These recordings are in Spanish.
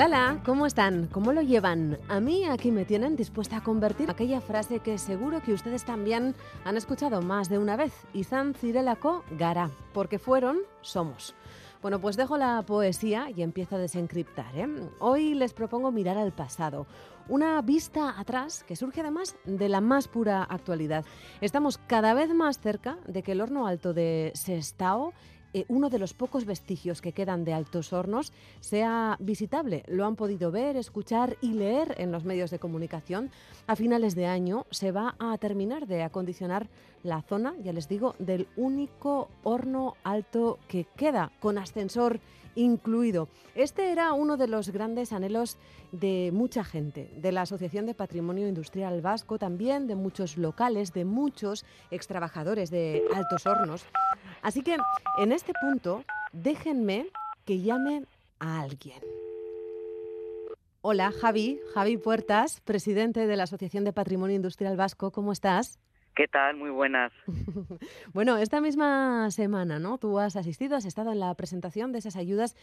Hola, ¿cómo están? ¿Cómo lo llevan? A mí aquí me tienen dispuesta a convertir aquella frase que seguro que ustedes también han escuchado más de una vez. Izan Cirelako Gara, porque fueron, somos. Bueno, pues dejo la poesía y empiezo a desencriptar. ¿eh? Hoy les propongo mirar al pasado. Una vista atrás que surge además de la más pura actualidad. Estamos cada vez más cerca de que el horno alto de Sestao eh, uno de los pocos vestigios que quedan de Altos Hornos sea visitable. Lo han podido ver, escuchar y leer en los medios de comunicación. A finales de año se va a terminar de acondicionar la zona, ya les digo, del único horno alto que queda, con ascensor incluido. Este era uno de los grandes anhelos de mucha gente, de la Asociación de Patrimonio Industrial Vasco, también de muchos locales, de muchos extrabajadores de altos hornos. Así que en este punto, déjenme que llame a alguien. Hola, Javi, Javi Puertas, presidente de la Asociación de Patrimonio Industrial Vasco, ¿cómo estás? ¿Qué tal? Muy buenas. bueno, esta misma semana, ¿no? Tú has asistido, has estado en la presentación de esas ayudas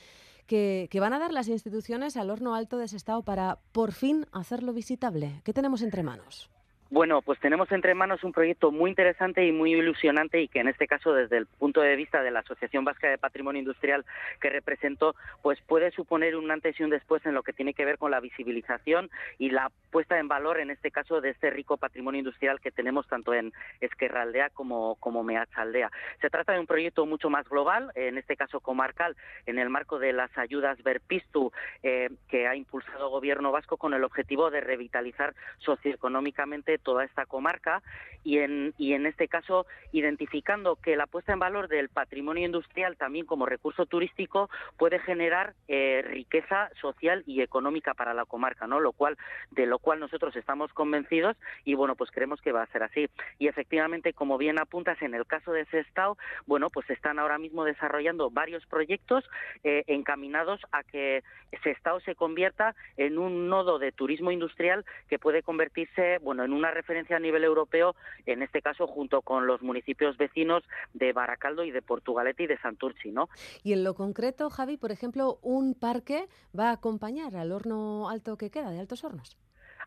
que, que van a dar las instituciones al horno alto de ese estado para por fin hacerlo visitable. ¿Qué tenemos entre manos? Bueno, pues tenemos entre manos un proyecto muy interesante y muy ilusionante y que en este caso desde el punto de vista de la Asociación Vasca de Patrimonio Industrial que represento, pues puede suponer un antes y un después en lo que tiene que ver con la visibilización y la puesta en valor en este caso de este rico patrimonio industrial que tenemos tanto en Esquerraldea como como Meachaldea. Se trata de un proyecto mucho más global, en este caso comarcal, en el marco de las ayudas Verpistu eh, que ha impulsado el Gobierno vasco con el objetivo de revitalizar socioeconómicamente toda esta comarca y en, y en este caso identificando que la puesta en valor del patrimonio industrial también como recurso turístico puede generar eh, riqueza social y económica para la comarca, ¿no? Lo cual, de lo cual nosotros estamos convencidos y bueno, pues creemos que va a ser así. Y efectivamente, como bien apuntas, en el caso de Sestao, bueno, pues están ahora mismo desarrollando varios proyectos eh, encaminados a que Sestao se convierta en un nodo de turismo industrial que puede convertirse, bueno, en una referencia a nivel europeo, en este caso junto con los municipios vecinos de Baracaldo y de Portugalete y de Santurci, ¿no? Y en lo concreto, Javi, por ejemplo, un parque va a acompañar al horno alto que queda de Altos Hornos.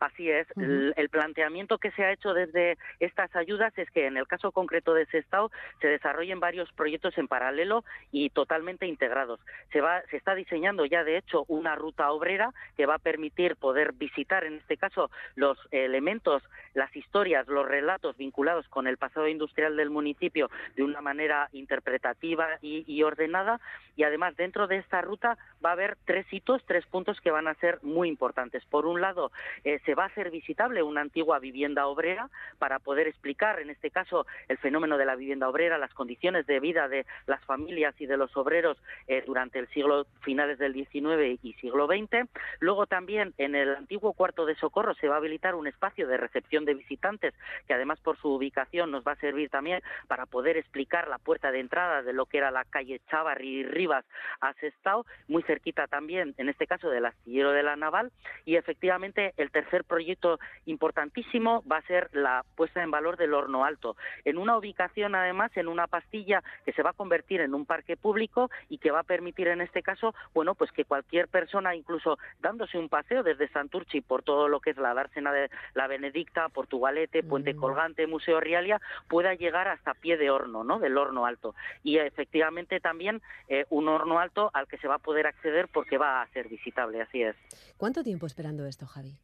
Así es. el, el, planteamiento que se ha hecho desde estas ayudas es que en el caso concreto de Sestao se desarrollen varios proyectos en paralelo y totalmente integrados. Se, va, se está diseñando ya, de hecho, una ruta obrera que va a permitir poder visitar, en este caso, los elementos, las historias, los relatos vinculados con el pasado industrial del municipio de una manera interpretativa y, y ordenada. Y además, dentro de esta ruta va a haber tres hitos, tres puntos que van a ser muy importantes. Por un lado, eh, se va a hacer visitable una antigua vivienda obrera para poder explicar, en este caso, el fenómeno de la vivienda obrera, las condiciones de vida de las familias y de los obreros eh, durante el siglo finales del XIX y siglo XX. Luego también en el antiguo cuarto de socorro se va a habilitar un espacio de recepción de visitantes que además por su ubicación nos va a servir también para poder explicar la puerta de entrada de lo que era la calle Chavarri y Rivas a Sestao, muy cerquita también, en este caso del astillero de la Naval, y efectivamente el tercer proyecto importantísimo va a ser la puesta en valor del horno alto, en una ubicación además en una pastilla que se va a convertir en un parque público y que va a permitir en este caso, bueno, pues que cualquier persona, incluso dándose un paseo desde Santurchi por todo lo que es la dársena de la Benedicta, Portugalete, Puente mm. Colgante, Museo Rialia, pueda llegar hasta pie de horno, ¿no? Del horno alto. Y efectivamente también eh, un horno alto al que se va a poder acceder porque va a ser visitable, así es. ¿Cuánto tiempo esperando esto, Javi?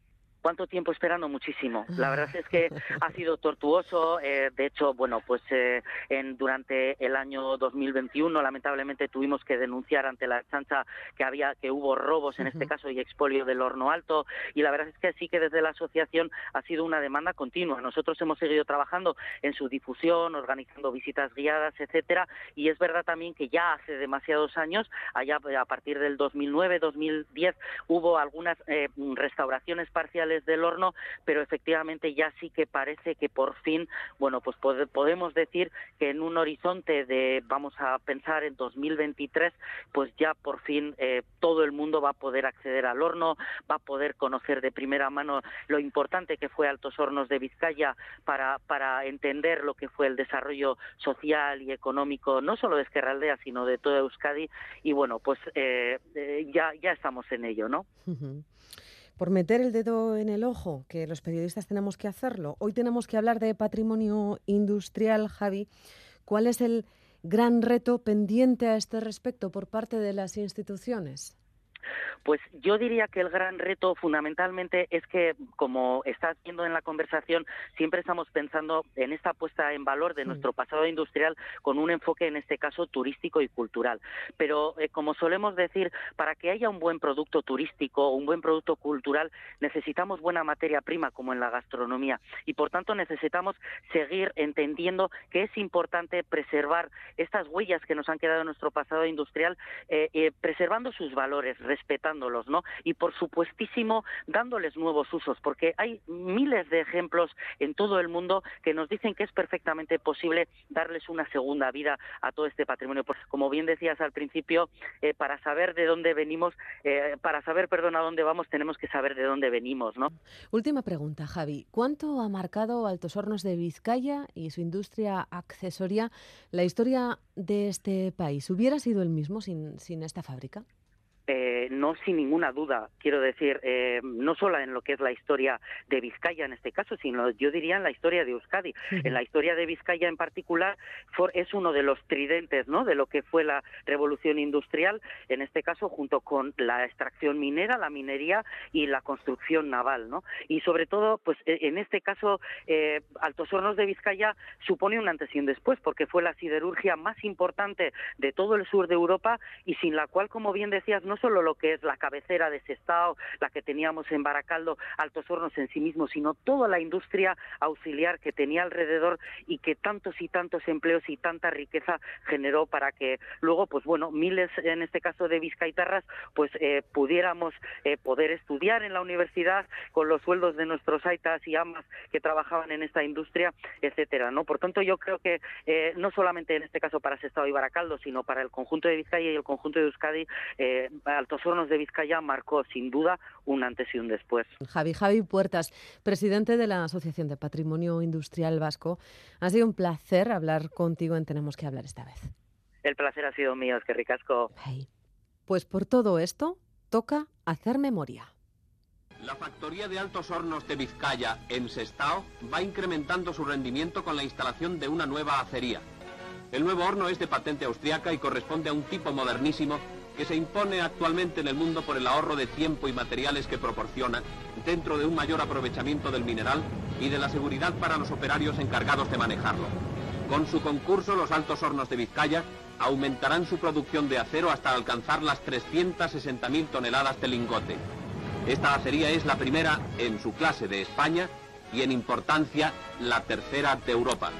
¿Cuánto tiempo esperando? Muchísimo. La verdad es que ha sido tortuoso. Eh, de hecho, bueno, pues eh, en, durante el año 2021 lamentablemente tuvimos que denunciar ante la chancha que había que hubo robos en este caso y expolio del horno alto y la verdad es que sí que desde la asociación ha sido una demanda continua. Nosotros hemos seguido trabajando en su difusión, organizando visitas guiadas, etcétera, y es verdad también que ya hace demasiados años, allá a partir del 2009, 2010 hubo algunas eh, restauraciones parciales del horno, pero efectivamente ya sí que parece que por fin, bueno, pues podemos decir que en un horizonte de, vamos a pensar en 2023, pues ya por fin eh, todo el mundo va a poder acceder al horno, va a poder conocer de primera mano lo importante que fue Altos Hornos de Vizcaya para, para entender lo que fue el desarrollo social y económico, no solo de Esquerraldea, sino de toda Euskadi. Y bueno, pues eh, eh, ya, ya estamos en ello, ¿no? Por meter el dedo en el ojo, que los periodistas tenemos que hacerlo. Hoy tenemos que hablar de patrimonio industrial, Javi. ¿Cuál es el gran reto pendiente a este respecto por parte de las instituciones? Pues yo diría que el gran reto fundamentalmente es que, como estás viendo en la conversación, siempre estamos pensando en esta puesta en valor de nuestro pasado industrial con un enfoque, en este caso, turístico y cultural. Pero, eh, como solemos decir, para que haya un buen producto turístico o un buen producto cultural, necesitamos buena materia prima, como en la gastronomía. Y, por tanto, necesitamos seguir entendiendo que es importante preservar estas huellas que nos han quedado en nuestro pasado industrial, eh, eh, preservando sus valores, respetándolos, ¿no? Y por supuestísimo dándoles nuevos usos, porque hay miles de ejemplos en todo el mundo que nos dicen que es perfectamente posible darles una segunda vida a todo este patrimonio. Como bien decías al principio, eh, para saber de dónde venimos, eh, para saber, perdón, a dónde vamos, tenemos que saber de dónde venimos, ¿no? Última pregunta, Javi. ¿Cuánto ha marcado Altos Hornos de Vizcaya y su industria accesoria la historia de este país? ¿Hubiera sido el mismo sin, sin esta fábrica? Eh, no sin ninguna duda, quiero decir, eh, no solo en lo que es la historia de Vizcaya en este caso, sino yo diría en la historia de Euskadi. En la historia de Vizcaya en particular es uno de los tridentes ¿no? de lo que fue la revolución industrial, en este caso junto con la extracción minera, la minería y la construcción naval. ¿no? Y sobre todo, pues e, en este caso, eh, Altos Hornos de Vizcaya supone un antes y un después, porque fue la siderurgia más importante de todo el sur de Europa y sin la cual, como bien decías, no no solo lo que es la cabecera de Sestao, la que teníamos en Baracaldo, Altos Hornos en sí mismo, sino toda la industria auxiliar que tenía alrededor y que tantos y tantos empleos y tanta riqueza generó para que luego, pues bueno, miles, en este caso de vizcaitarras, pues eh, pudiéramos eh, poder estudiar en la universidad con los sueldos de nuestros aitas y amas que trabajaban en esta industria, etcétera, ¿no? Por tanto, yo creo que eh, no solamente en este caso para Sestao y Baracaldo, sino para el conjunto de Vizcaya y el conjunto de Euskadi, Altos Hornos de Vizcaya marcó sin duda un antes y un después. Javi, Javi Puertas, presidente de la Asociación de Patrimonio Industrial Vasco. Ha sido un placer hablar contigo en Tenemos que hablar esta vez. El placer ha sido mío, es que ricasco. Pues por todo esto, toca hacer memoria. La factoría de Altos Hornos de Vizcaya, en Sestao, va incrementando su rendimiento con la instalación de una nueva acería. El nuevo horno es de patente austriaca y corresponde a un tipo modernísimo que se impone actualmente en el mundo por el ahorro de tiempo y materiales que proporciona, dentro de un mayor aprovechamiento del mineral y de la seguridad para los operarios encargados de manejarlo. Con su concurso, los Altos Hornos de Vizcaya aumentarán su producción de acero hasta alcanzar las 360.000 toneladas de lingote. Esta acería es la primera en su clase de España y en importancia la tercera de Europa.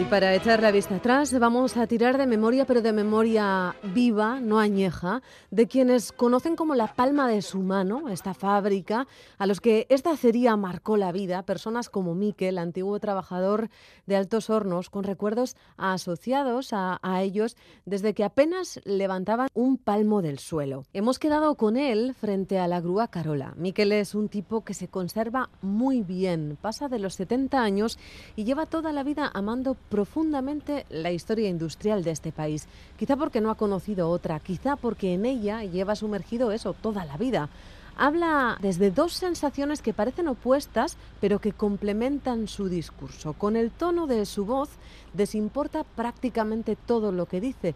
Y para echar la vista atrás vamos a tirar de memoria, pero de memoria viva, no añeja, de quienes conocen como la palma de su mano esta fábrica, a los que esta acería marcó la vida, personas como Miquel, antiguo trabajador de Altos Hornos, con recuerdos asociados a, ellos desde que apenas levantaban un palmo del suelo. Hemos quedado con él frente a la grúa Carola. Miquel es un tipo que se conserva muy bien, pasa de los 70 años y lleva toda la vida amando profundamente la historia industrial de este país. Quizá porque no ha conocido otra, quizá porque en ella lleva sumergido eso toda la vida. Habla desde dos sensaciones que parecen opuestas, pero que complementan su discurso. Con el tono de su voz desimporta prácticamente todo lo que dice,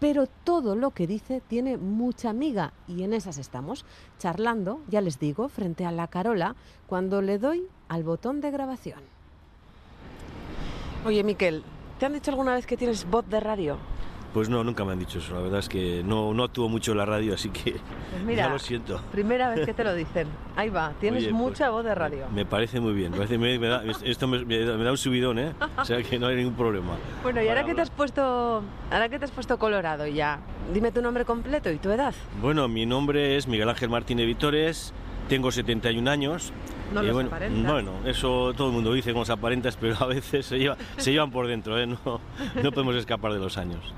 pero todo lo que dice tiene mucha miga y en esas estamos, charlando, ya les digo, frente a la Carola, cuando le doy al botón de grabación. Oye, Miquel, ¿te han dicho alguna vez que tienes voz de radio? Pues no, nunca me han dicho eso. La verdad es que no, no actúo mucho en la radio, así que Pues mira, ya lo siento. Primera vez que te lo dicen. Ahí va, tienes Oye, pues, mucha voz de radio. Me parece muy bien. Me parece- me- me da- esto me, da un subidón, ¿eh? O sea que no hay ningún problema. Bueno, y ahora que te has puesto, ahora que te has puesto colorado ya, dime tu nombre completo y tu edad. Bueno, mi nombre es Miguel Ángel Martínez Vitores, tengo 71 años. No y los bueno, aparentas. bueno, eso todo el mundo dice con los aparentas, pero a veces se, lleva- se llevan por dentro, ¿eh? No, no podemos escapar de los años.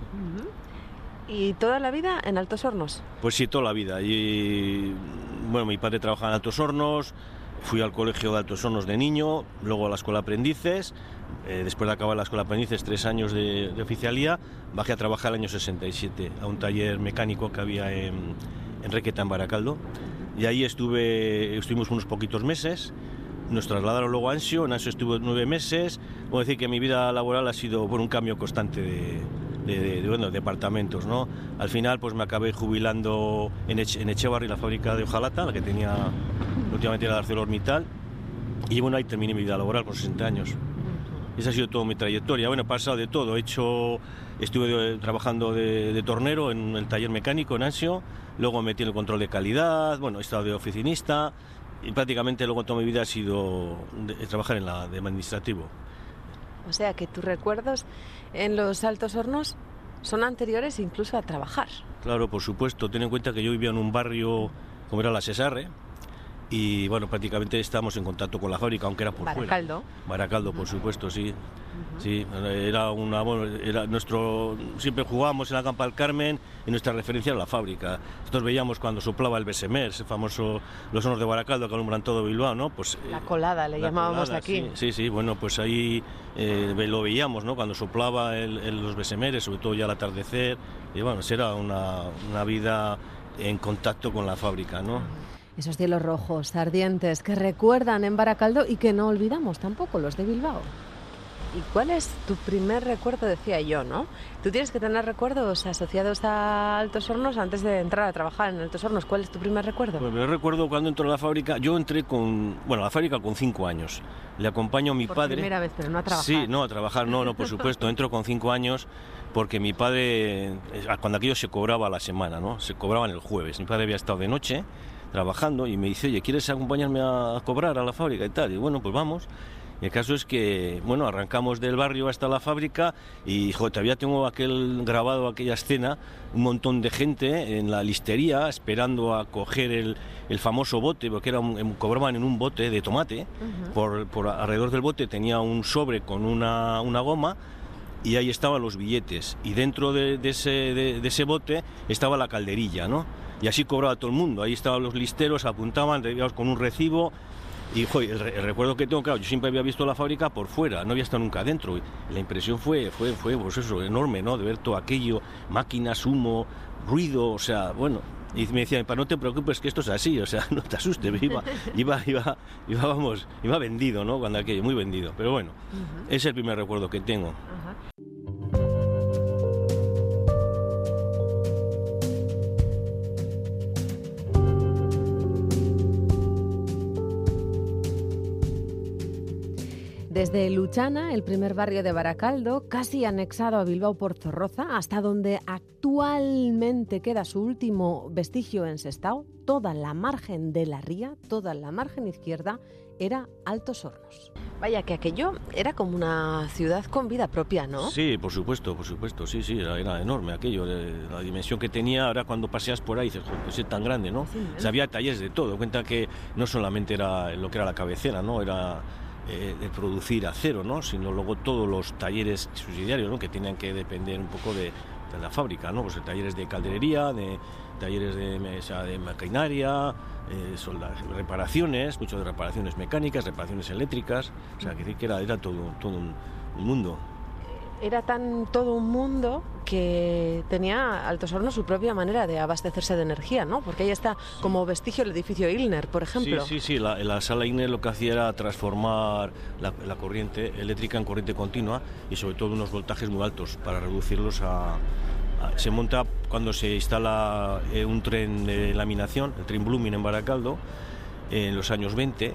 ¿Y toda la vida en Altos Hornos? Pues sí, toda la vida. Y bueno, mi padre trabajaba en Altos Hornos, fui al colegio de Altos Hornos de niño, luego a la escuela aprendices. eh, después de acabar la escuela aprendices, tres años de, de oficialía, bajé a trabajar el año 67 a un taller mecánico que había en, en Requeta, en Baracaldo. Y ahí estuve, estuvimos unos poquitos meses. Nos trasladaron luego a Ansio, en Ansio estuve nueve meses. Puedo decir que mi vida laboral ha sido por un cambio constante de, de, de- de, bueno, departamentos. ¿no? Al final pues me acabé jubilando en, Eche, en Echevarri, la fábrica de hojalata, la que tenía últimamente era de ArcelorMittal. Y bueno, ahí terminé mi vida laboral con 60 años. Esa ha sido toda mi trayectoria. Bueno, he pasado de todo. He hecho, estuve de- trabajando de, de tornero en el taller mecánico en Ansio, luego me metí en el control de calidad, bueno, he estado de oficinista y prácticamente luego toda mi vida ha sido de- de trabajar en la de administrativo. O sea que tus recuerdos en los Altos Hornos son anteriores incluso a trabajar. Claro, por supuesto. Ten en cuenta que yo vivía en un barrio como era la Cesarre y bueno, prácticamente estábamos en contacto con la fábrica, aunque era por Baracaldo. fuera. Baracaldo, por supuesto, sí. Sí, era una bueno, era nuestro siempre jugábamos en la Campa del Carmen y nuestra referencia era la fábrica. Nosotros veíamos cuando soplaba el Besemer, ese famoso los hornos de Baracaldo que alumbran todo Bilbao, ¿no? Pues La eh, colada le la llamábamos colada, aquí. Sí, sí, sí, bueno, pues ahí eh, lo veíamos, ¿no? Cuando soplaba el- el- los besemeres, sobre todo ya al atardecer, y bueno, era una, una vida en contacto con la fábrica, ¿no? Esos cielos rojos, ardientes, que recuerdan en Baracaldo y que no olvidamos tampoco los de Bilbao. ¿Y cuál es tu primer recuerdo? Decía yo, ¿no? Tú tienes que tener recuerdos asociados a Altos Hornos antes de entrar a trabajar en Altos Hornos. ¿Cuál es tu primer recuerdo? Pues me recuerdo cuando entró a la fábrica, yo entré con, bueno, a la fábrica con cinco años. Le acompaño a mi Por padre. primera vez, pero no a trabajar. Sí, no, a trabajar, no, no, por supuesto. Entro con cinco años porque mi padre, eh, cuando aquello se cobraba a la semana, ¿no? Se cobraban el jueves. Mi padre había estado de noche trabajando y me dice, oye, ¿quieres acompañarme a, cobrar a la fábrica y tal? Y bueno, pues vamos. Y el caso es que, bueno, arrancamos del barrio hasta la fábrica y, joder, todavía tengo aquel grabado, aquella escena, un montón de gente en la listería esperando a coger el, el famoso bote, porque era un- em, cobraban en un bote de tomate. por, por alrededor del bote tenía un sobre con una, una goma y ahí estaban los billetes. Y dentro de, ese, bote estaba la calderilla, ¿no? Y así cobraba todo el mundo. Ahí estaban los listeros, apuntaban, íbamos con un recibo. Y joder, el, re- el recuerdo que tengo, claro, yo siempre había visto la fábrica por fuera, no había estado nunca adentro. Y la impresión fue, fue, fue pues eso, enorme, ¿no? De ver todo aquello, máquinas, humo, ruido, o sea, bueno. Y me decían, "Pa, no te preocupes que esto es así, o sea, no te asustes, iba, iba, iba, iba, vamos, iba vendido, ¿no? Cuando aquello, muy vendido. Pero bueno, es el primer recuerdo que tengo. Ajá. Desde Luchana, el primer barrio de Baracaldo, casi anexado a Bilbao por Zorroza, hasta donde actualmente queda su último vestigio en Sestao, toda la margen de la ría, toda la margen izquierda, era Altos Hornos. Vaya, que aquello era como una ciudad con vida propia, ¿no? Sí, por supuesto, por supuesto, sí, sí, era, era enorme aquello, de- la dimensión que tenía, ahora cuando paseas por ahí dices, "Joder, pues es tan grande, ¿no? O sea, había talleres de todo, cuenta que no solamente era lo que era la cabecera, ¿no? Era eh, de producir acero, ¿no? Sino luego todos los talleres subsidiarios, ¿no? Que tenían que depender un poco de, de la fábrica, ¿no? Pues talleres de calderería, de talleres de, sea, de maquinaria, eh, reparaciones, mucho de reparaciones mecánicas, reparaciones eléctricas, o sea, que era, era todo, todo un, un mundo. Era tan todo un mundo que tenía Altos Hornos su propia manera de abastecerse de energía, ¿no? Porque ahí está como vestigio el edificio Ilner, por ejemplo. Sí, sí, sí. La, la sala INE lo que hacía era transformar la, la corriente eléctrica en corriente continua y sobre todo unos voltajes muy altos para reducirlos a, se monta cuando se instala eh, un tren de laminación, el tren Blooming en Baracaldo, en los años 20.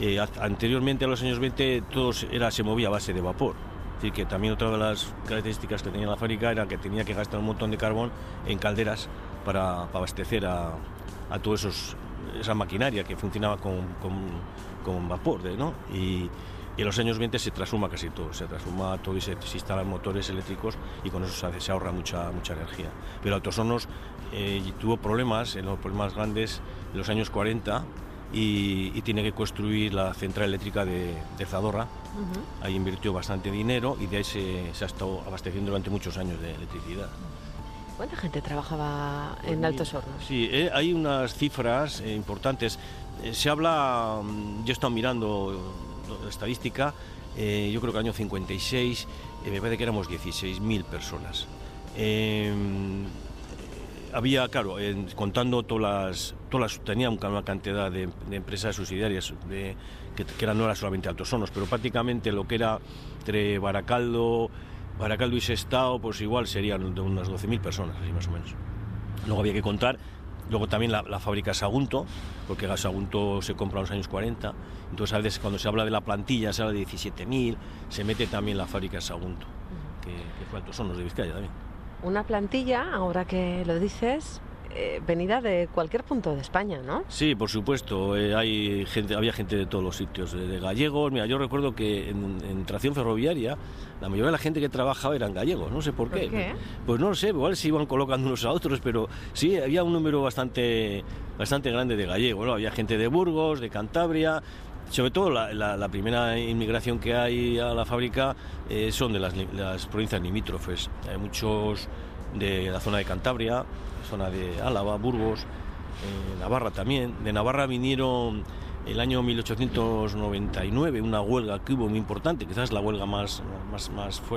Eh, anteriormente a los años 20 todo era, se movía a base de vapor. Decir, que también otra de las caracterísicas que tenía la fábrica era que tenía que gastar un montón de carbón en calderas para, para abastecer a, a toda esa maquinaria que funcionaba con, con- con vapor. ¿no? Y, en los años 20 se transforma casi todo, se transforma todo y se, se instalan motores eléctricos y con eso se, se ahorra mucha, mucha energía. Pero Altos Hornos eh, tuvo problemas, en los problemas grandes en los años 40 y, y tiene que construir la central eléctrica de, de Zadorra. Ahí invirtió bastante dinero y de ahí se, se ha estado abasteciendo durante muchos años de electricidad. ¿Cuánta gente trabajaba en Pues Altos Hornos? Sí, eh, hay unas cifras eh, importantes. Eh, se habla, mm, yo he estado mirando la estadística, yo creo que el año 56 eh, me parece que éramos 16.000 personas. Había, claro, en- contando todas las, todas las, tenía un- una cantidad de, de empresas subsidiarias de, que, que eran, no era solamente Altos Hornos, pero prácticamente lo que era entre Baracaldo, Baracaldo y Sestao, pues igual serían de unas 12.000 personas, así más o menos. Luego había que contar, luego también la, la fábrica Sagunto, porque Sagunto se compra en los años 40, entonces a veces cuando se habla de la plantilla se habla de 17.000, se mete también la fábrica Sagunto, que, que fue Altos Hornos de Vizcaya también. Una plantilla, ahora que lo dices, eh, venida de cualquier punto de España, ¿no? Sí, por supuesto. eh, hay gente, había gente de todos los sitios, de, de gallegos. Mira, yo recuerdo que en, en tracción ferroviaria la mayoría de la gente que trabajaba eran gallegos. No sé por ¿Por qué. qué? Pues no lo sé, igual se iban colocando unos a otros, pero sí, había un número bastante, bastante grande de gallegos. ¿no? Había gente de Burgos, de Cantabria. Sobre todo la, primera inmigración que hay a la fábrica eh, son de las, provincias limítrofes. Hay muchos de la zona de Cantabria, zona de Álava, Burgos, eh, Navarra también. De Navarra vinieron el año 1899, una huelga que hubo muy importante, quizás la huelga más, más,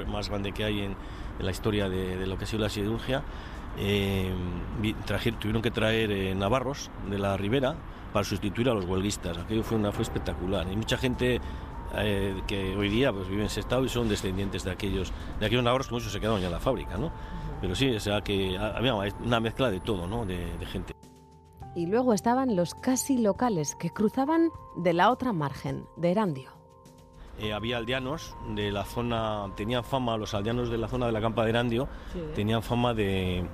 más, grande que hay en, la historia de, lo que ha sido la siderurgia. Eh, tuvieron que traer navarros de la ribera para sustituir a los huelguistas. Aquello fue, una, fue espectacular. Y mucha gente eh, que hoy día pues, vive en ese estado y son descendientes de aquellos, de aquellos navarros que muchos se quedaron ya en la fábrica. ¿no? Pero sí, o sea que había una mezcla de todo, ¿no? de, de gente. Y luego estaban los casi locales que cruzaban de la otra margen, de Erandio. Eh, había aldeanos de la zona, tenían fama, los aldeanos de la zona de la Campa de Erandio, tenían fama de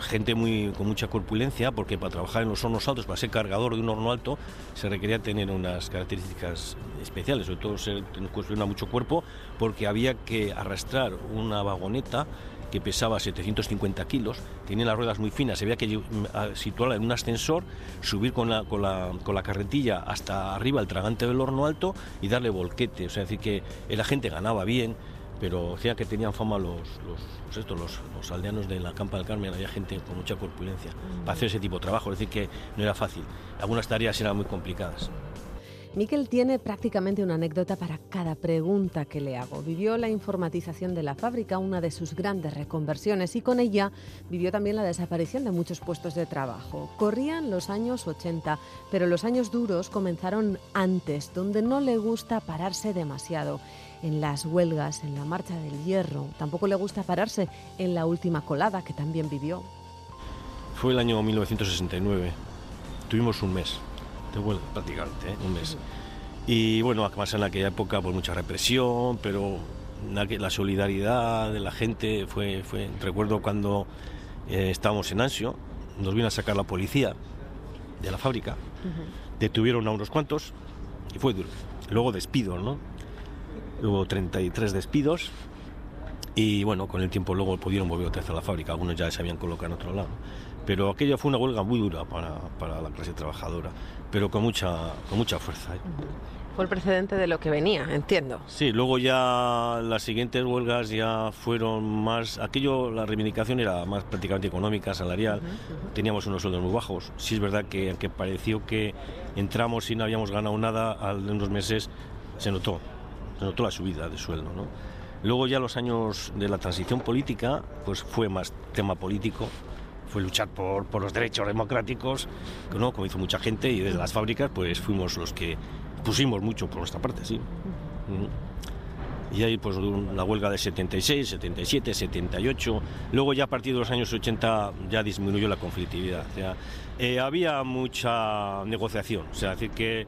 gente muy, con mucha corpulencia, porque para trabajar en los hornos altos, para ser cargador de un horno alto, se requería tener unas características especiales, sobre todo ser, construir mucho cuerpo, porque había que arrastrar una vagoneta que pesaba 750 kilos, tenía las ruedas muy finas, había que a- situarla en un ascensor, subir con la, con, la, con la carretilla hasta arriba el tragante del horno alto y darle volquete, o sea, es decir que la gente ganaba bien, pero decía que tenían fama los, los, pues los, los aldeanos de la Campa del Carmen, había gente con mucha corpulencia para hacer ese tipo de trabajo, es decir que no era fácil, algunas tareas eran muy complicadas. Miquel tiene prácticamente una anécdota para cada pregunta que le hago. Vivió la informatización de la fábrica, una de sus grandes reconversiones, y con ella vivió también la desaparición de muchos puestos de trabajo. Corrían los años 80, pero los años duros comenzaron antes, donde no le gusta pararse demasiado. En las huelgas, en la marcha del hierro, tampoco le gusta pararse en la última colada que también vivió. Fue el año 1969, tuvimos un mes de huelga prácticamente, ¿eh? un mes. Y bueno, además en aquella época pues mucha represión, pero la, solidaridad de la gente fue, fue recuerdo cuando eh, estábamos en Ansio, nos vino a sacar la policía de la fábrica, detuvieron a unos cuantos y fue duro. Luego despidos, ¿no? Hubo 33 despidos y bueno, con el tiempo luego pudieron volver otra vez a la fábrica, algunos ya se habían colocado en otro lado. Pero aquella fue una huelga muy dura para, para la clase trabajadora, pero con mucha, con mucha fuerza. ¿eh? Fue el precedente de lo que venía, entiendo. Sí, luego ya las siguientes huelgas ya fueron más, aquello, la reivindicación era más prácticamente económica, salarial, teníamos unos sueldos muy bajos. Sí es verdad que aunque pareció que entramos y no habíamos ganado nada, al de unos meses se notó, notó la subida de sueldo. ¿no? Luego ya los años de la transición política, pues fue más tema político, fue luchar por, por los derechos democráticos, ¿no? como hizo mucha gente, y desde las fábricas pues fuimos los que pusimos mucho por nuestra parte, sí. Ujú. Y ahí pues la huelga de 76, 77, 78, luego ya a partir de los años 80 ya disminuyó la conflictividad. O sea, eh, había mucha negociación, o sea, decir que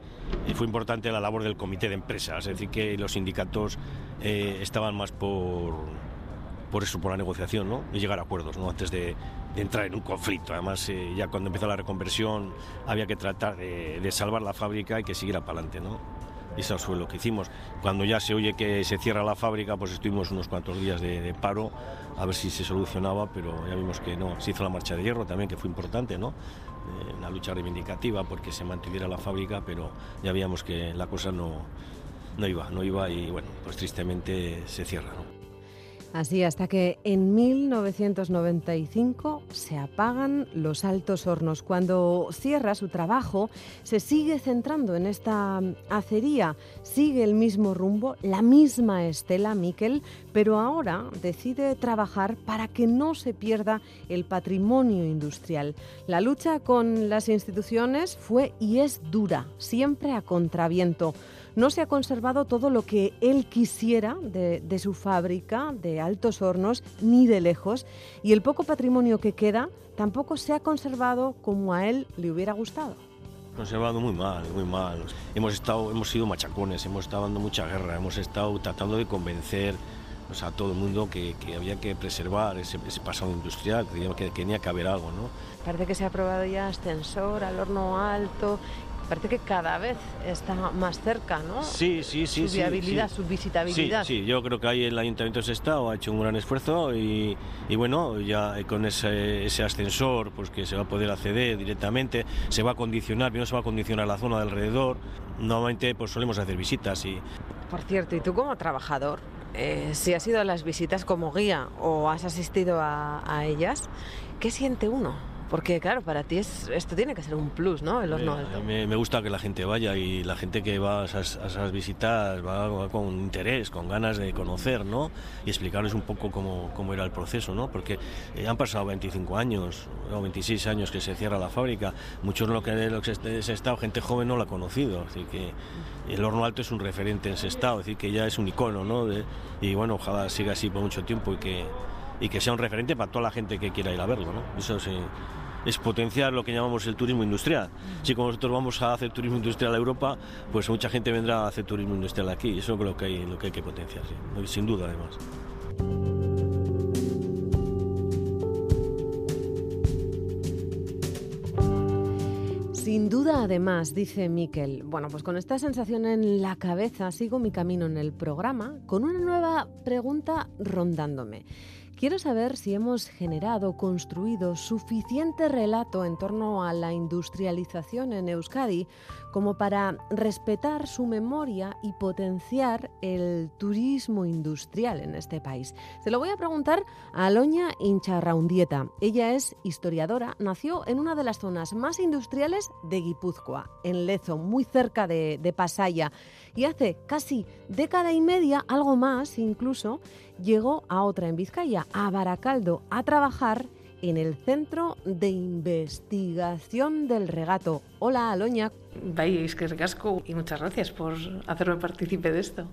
fue importante la labor del comité de empresas, es decir que los sindicatos eh, estaban más por, por eso, por la negociación, ¿no? Y llegar a acuerdos, ¿no? Antes de, entrar en un conflicto. Además, eh, ya cuando empezó la reconversión había que tratar de, de salvar la fábrica y que siguiera para adelante, ¿no? Eso fue lo que hicimos. Cuando ya se oye que se cierra la fábrica, pues estuvimos unos cuantos días de, paro a ver si se solucionaba, pero ya vimos que no. Se hizo la marcha de hierro también, que fue importante, ¿no? Eh, una lucha reivindicativa porque se mantuviera la fábrica, pero ya veíamos que la cosa no, no iba, no iba y bueno, pues tristemente se cierra, ¿no? Así hasta que en 1995 se apagan los altos hornos. Cuando cierra su trabajo, se sigue centrando en esta acería, sigue el mismo rumbo, la misma estela Miquel, pero ahora decide trabajar para que no se pierda el patrimonio industrial. La lucha con las instituciones fue y es dura, siempre a contraviento no se ha conservado todo lo que él quisiera de, su fábrica de altos hornos, ni de lejos, y el poco patrimonio que queda tampoco se ha conservado como a él le hubiera gustado conservado muy mal, muy mal. Hemos estado, hemos sido machacones, hemos estado dando mucha guerra, hemos estado tratando de convencer a todo el mundo que, había que preservar ese, pasado industrial, que, tenía que haber algo, ¿no? Parece que se ha aprobado ya ascensor al horno alto parece que cada vez está más cerca, ¿no? Sí, sí, sí. Su viabilidad, su visitabilidad. Sí, sí, yo creo que ahí el Ayuntamiento de Estado ha hecho un gran esfuerzo y, bueno, ya con ese, ascensor pues que se va a poder acceder directamente, se va a condicionar, no se va a condicionar la zona de alrededor. Normalmente pues solemos hacer visitas y... Por cierto, ¿y tú como trabajador? Eh, si has ido a las visitas como guía o has asistido a ellas, ¿qué siente uno? Porque claro, para ti es, esto tiene que ser un plus, ¿no? El horno alto. Me, me, gusta que la gente vaya y la gente que va a esas, visitas va, con interés, con ganas de conocer, ¿no? Y explicarles un poco cómo, cómo era el proceso, ¿no? Porque eh, han pasado 25 años o 26 años que se cierra la fábrica. Muchos lo que, lo que ese estado, gente joven no lo ha conocido. Así que el horno alto es un referente en ese estado, es decir, que ya es un icono, ¿no? y bueno, ojalá siga así por mucho tiempo y que y que sea un referente para toda la gente que quiera ir a verlo. ¿no? Eso sí, es potenciar lo que llamamos el turismo industrial. Si como nosotros vamos a hacer turismo industrial a Europa, pues mucha gente vendrá a hacer turismo industrial aquí. Eso es lo que hay, lo que, hay que potenciar, sin duda además. Sin duda, además, dice Miquel, bueno, pues con esta sensación en la cabeza sigo mi camino en el programa con una nueva pregunta rondándome. Quiero saber si hemos generado, construido suficiente relato en torno a la industrialización en Euskadi como para respetar su memoria y potenciar el turismo industrial en este país. Se lo voy a preguntar a Aloña Incharraundieta. Ella es historiadora, nació en una de las zonas más industriales de Guipúzcoa, en Lezo, muy cerca de, de Pasaya, y hace casi década y media, algo más incluso, llegó a otra en Vizcaya, a Baracaldo, a trabajar en el Centro de Investigación del Regato. Hola, Aloña. Vais, que recasco y muchas gracias por hacerme partícipe de esto.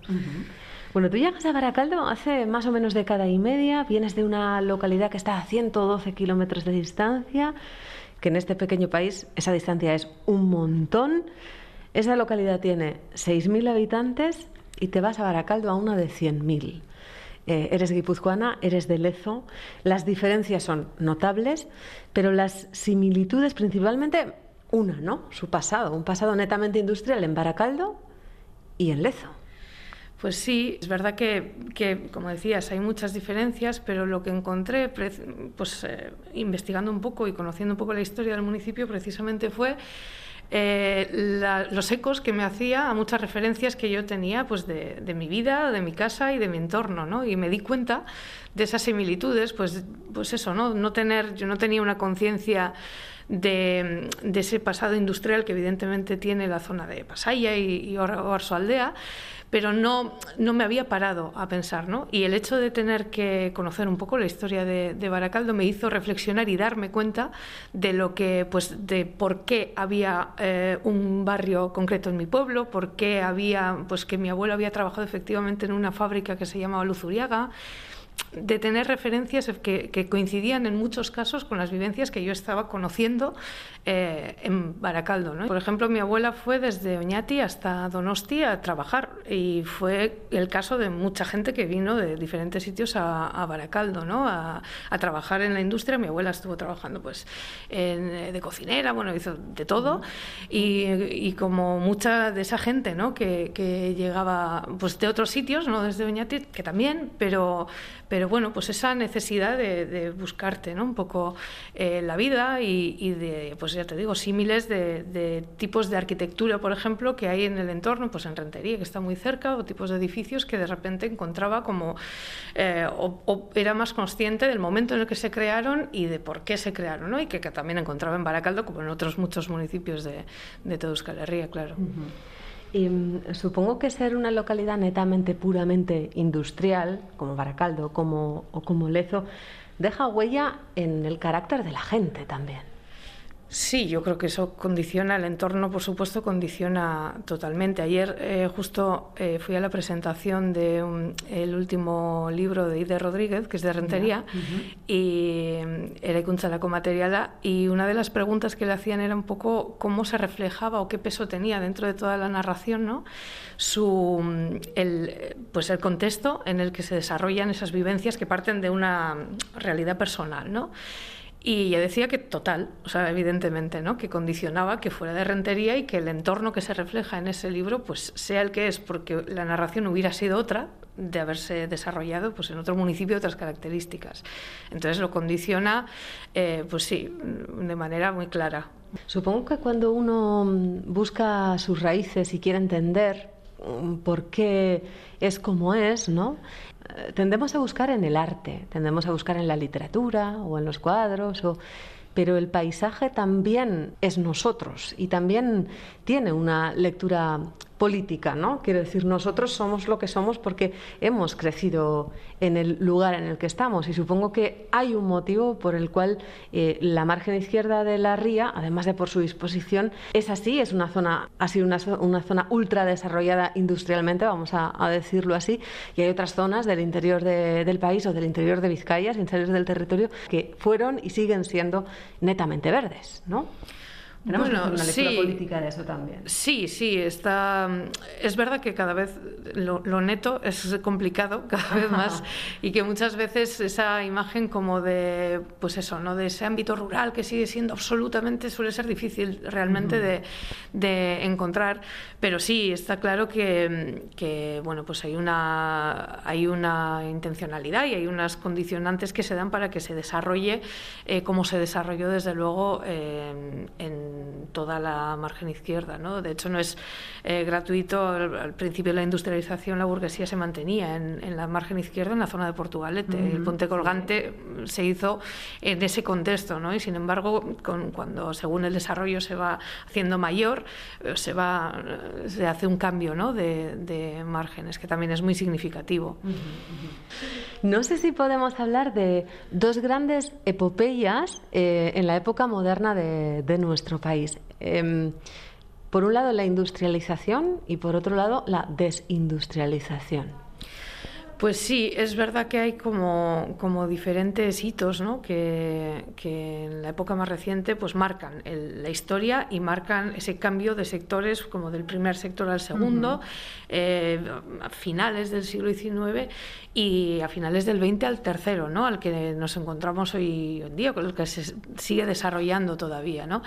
Bueno, tú llegas a Baracaldo hace más o menos década y media, vienes de una localidad que está a 112 kilómetros de distancia, que en este pequeño país esa distancia es un montón. Esa localidad tiene 6.000 habitantes y te vas a Baracaldo a una de 100.000. Eh, eres guipuzcoana, eres de Lezo. Las diferencias son notables, pero las similitudes principalmente una, ¿no? Su pasado, un pasado netamente industrial en Baracaldo y en Lezo. Pues sí, es verdad que, como decías, hay muchas diferencias, pero lo que encontré, pues eh, investigando un poco y conociendo un poco la historia del municipio, precisamente fue eh, los ecos que me hacía a muchas referencias que yo tenía pues de, mi vida, de mi casa y de mi entorno, ¿no? Y me di cuenta de esas similitudes, pues, pues eso, ¿no? No tener, yo no tenía una conciencia de, ese pasado industrial que evidentemente tiene la zona de Pasaya y, y Aldea pero no, no me había parado a pensar, ¿no? Y el hecho de tener que conocer un poco la historia de, Baracaldo me hizo reflexionar y darme cuenta de lo que, pues, de por qué había eh, un barrio concreto en mi pueblo, por qué había, pues, que mi abuelo había trabajado efectivamente en una fábrica que se llamaba Luzuriaga, de tener referencias que, coincidían en muchos casos con las vivencias que yo estaba conociendo eh, en Baracaldo. ¿no? Por ejemplo, mi abuela fue desde Oñati hasta Donosti a trabajar y fue el caso de mucha gente que vino de diferentes sitios a, Baracaldo ¿no? A, trabajar en la industria. Mi abuela estuvo trabajando pues, eh, de cocinera, bueno, hizo de todo y, como mucha de esa gente ¿no? que, que, llegaba pues, de otros sitios, no desde Oñati, que también, pero pero bueno, pues esa necesidad de, buscarte ¿no? un poco eh, la vida y, de, pues ya te digo, símiles de, tipos de arquitectura, por ejemplo, que hay en el entorno, pues en Rentería, que está muy cerca, o tipos de edificios que de repente encontraba como, eh, o, era más consciente del momento en el que se crearon y de por qué se crearon, ¿no? y que, también encontraba en Baracaldo, como en otros muchos municipios de, de toda Euskal Herria, claro. Y mm, supongo que ser una localidad netamente, puramente industrial, como Baracaldo como, o como Lezo, deja huella en el carácter de la gente también. Sí, yo creo que eso condiciona, el entorno por supuesto condiciona totalmente. Ayer eh, justo eh, fui a la presentación del el último libro de Ide Rodríguez, que es de Rentería, y era la comateriala, y una de las preguntas que le hacían era un poco cómo se reflejaba o qué peso tenía dentro de toda la narración, ¿no? Su, el, pues el contexto en el que se desarrollan esas vivencias que parten de una realidad personal, ¿no? Y ella decía que total, o sea, evidentemente, ¿no? que condicionaba que fuera de rentería y que el entorno que se refleja en ese libro pues sea el que es, porque la narración hubiera sido otra de haberse desarrollado pues, en otro municipio otras características. Entonces lo condiciona, eh, pues sí, de manera muy clara. Supongo que cuando uno busca sus raíces y quiere entender mm, por qué es como es, ¿no? Tendemos a buscar en el arte, tendemos a buscar en la literatura o en los cuadros, pero el paisaje también es nosotros y también tiene una lectura política, ¿no? Quiero decir, nosotros somos lo que somos porque hemos crecido en el lugar en el que estamos y supongo que hay un motivo por el cual eh, la margen izquierda de la ría, además de por su disposición, es así, es una zona, ha sido una, zona ultra desarrollada industrialmente, vamos a, decirlo así, y hay otras zonas del interior del país o del interior de Vizcaya, sin salir del territorio, que fueron y siguen siendo netamente verdes, ¿no? Tenemos bueno, una lectura política de eso también. Sí, sí, está. Es verdad que cada vez lo, neto es complicado, cada vez más, y que muchas veces esa imagen como de, pues eso, ¿no? De ese ámbito rural que sigue siendo absolutamente, suele ser difícil realmente de, de, encontrar, pero sí, está claro que, que, bueno, pues hay una, hay una intencionalidad y hay unas condicionantes que se dan para que se desarrolle eh, como se desarrolló desde luego en toda la margen izquierda. ¿no? De hecho, no es eh, gratuito. Al, principio de la industrialización, la burguesía se mantenía en, la margen izquierda, en la zona de Portugalete. El puente colgante se hizo en ese contexto, ¿no? y sin embargo, con, cuando según el desarrollo se va haciendo mayor, eh, se, va, se hace un cambio ¿no? de, márgenes, que también es muy significativo. No sé si podemos hablar de dos grandes epopeyas eh, en la época moderna de, de nuestro país. Em, por un lado la industrialización y por otro lado la desindustrialización. Pues sí, es verdad que hay como, como diferentes hitos ¿no? que, que, en la época más reciente pues marcan la historia y marcan ese cambio de sectores como del primer sector al segundo, eh, a finales del siglo XIX y a finales del XX al tercero, ¿no? al que nos encontramos hoy en día, con el que se sigue desarrollando todavía. ¿no?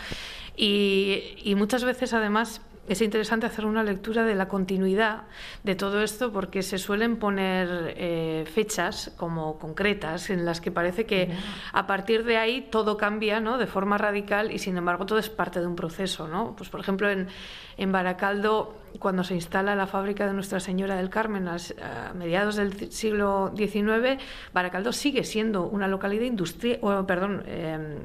Y, y muchas veces además es interesante hacer una lectura de la continuidad de todo esto porque se suelen poner eh, fechas como concretas en las que parece que a partir de ahí todo cambia ¿no? de forma radical y sin embargo todo es parte de un proceso. ¿no? Pues, por ejemplo, en, en Baracaldo, cuando se instala la fábrica de Nuestra Señora del Carmen a, mediados del siglo XIX, Baracaldo sigue siendo una localidad industrial, perdón, em,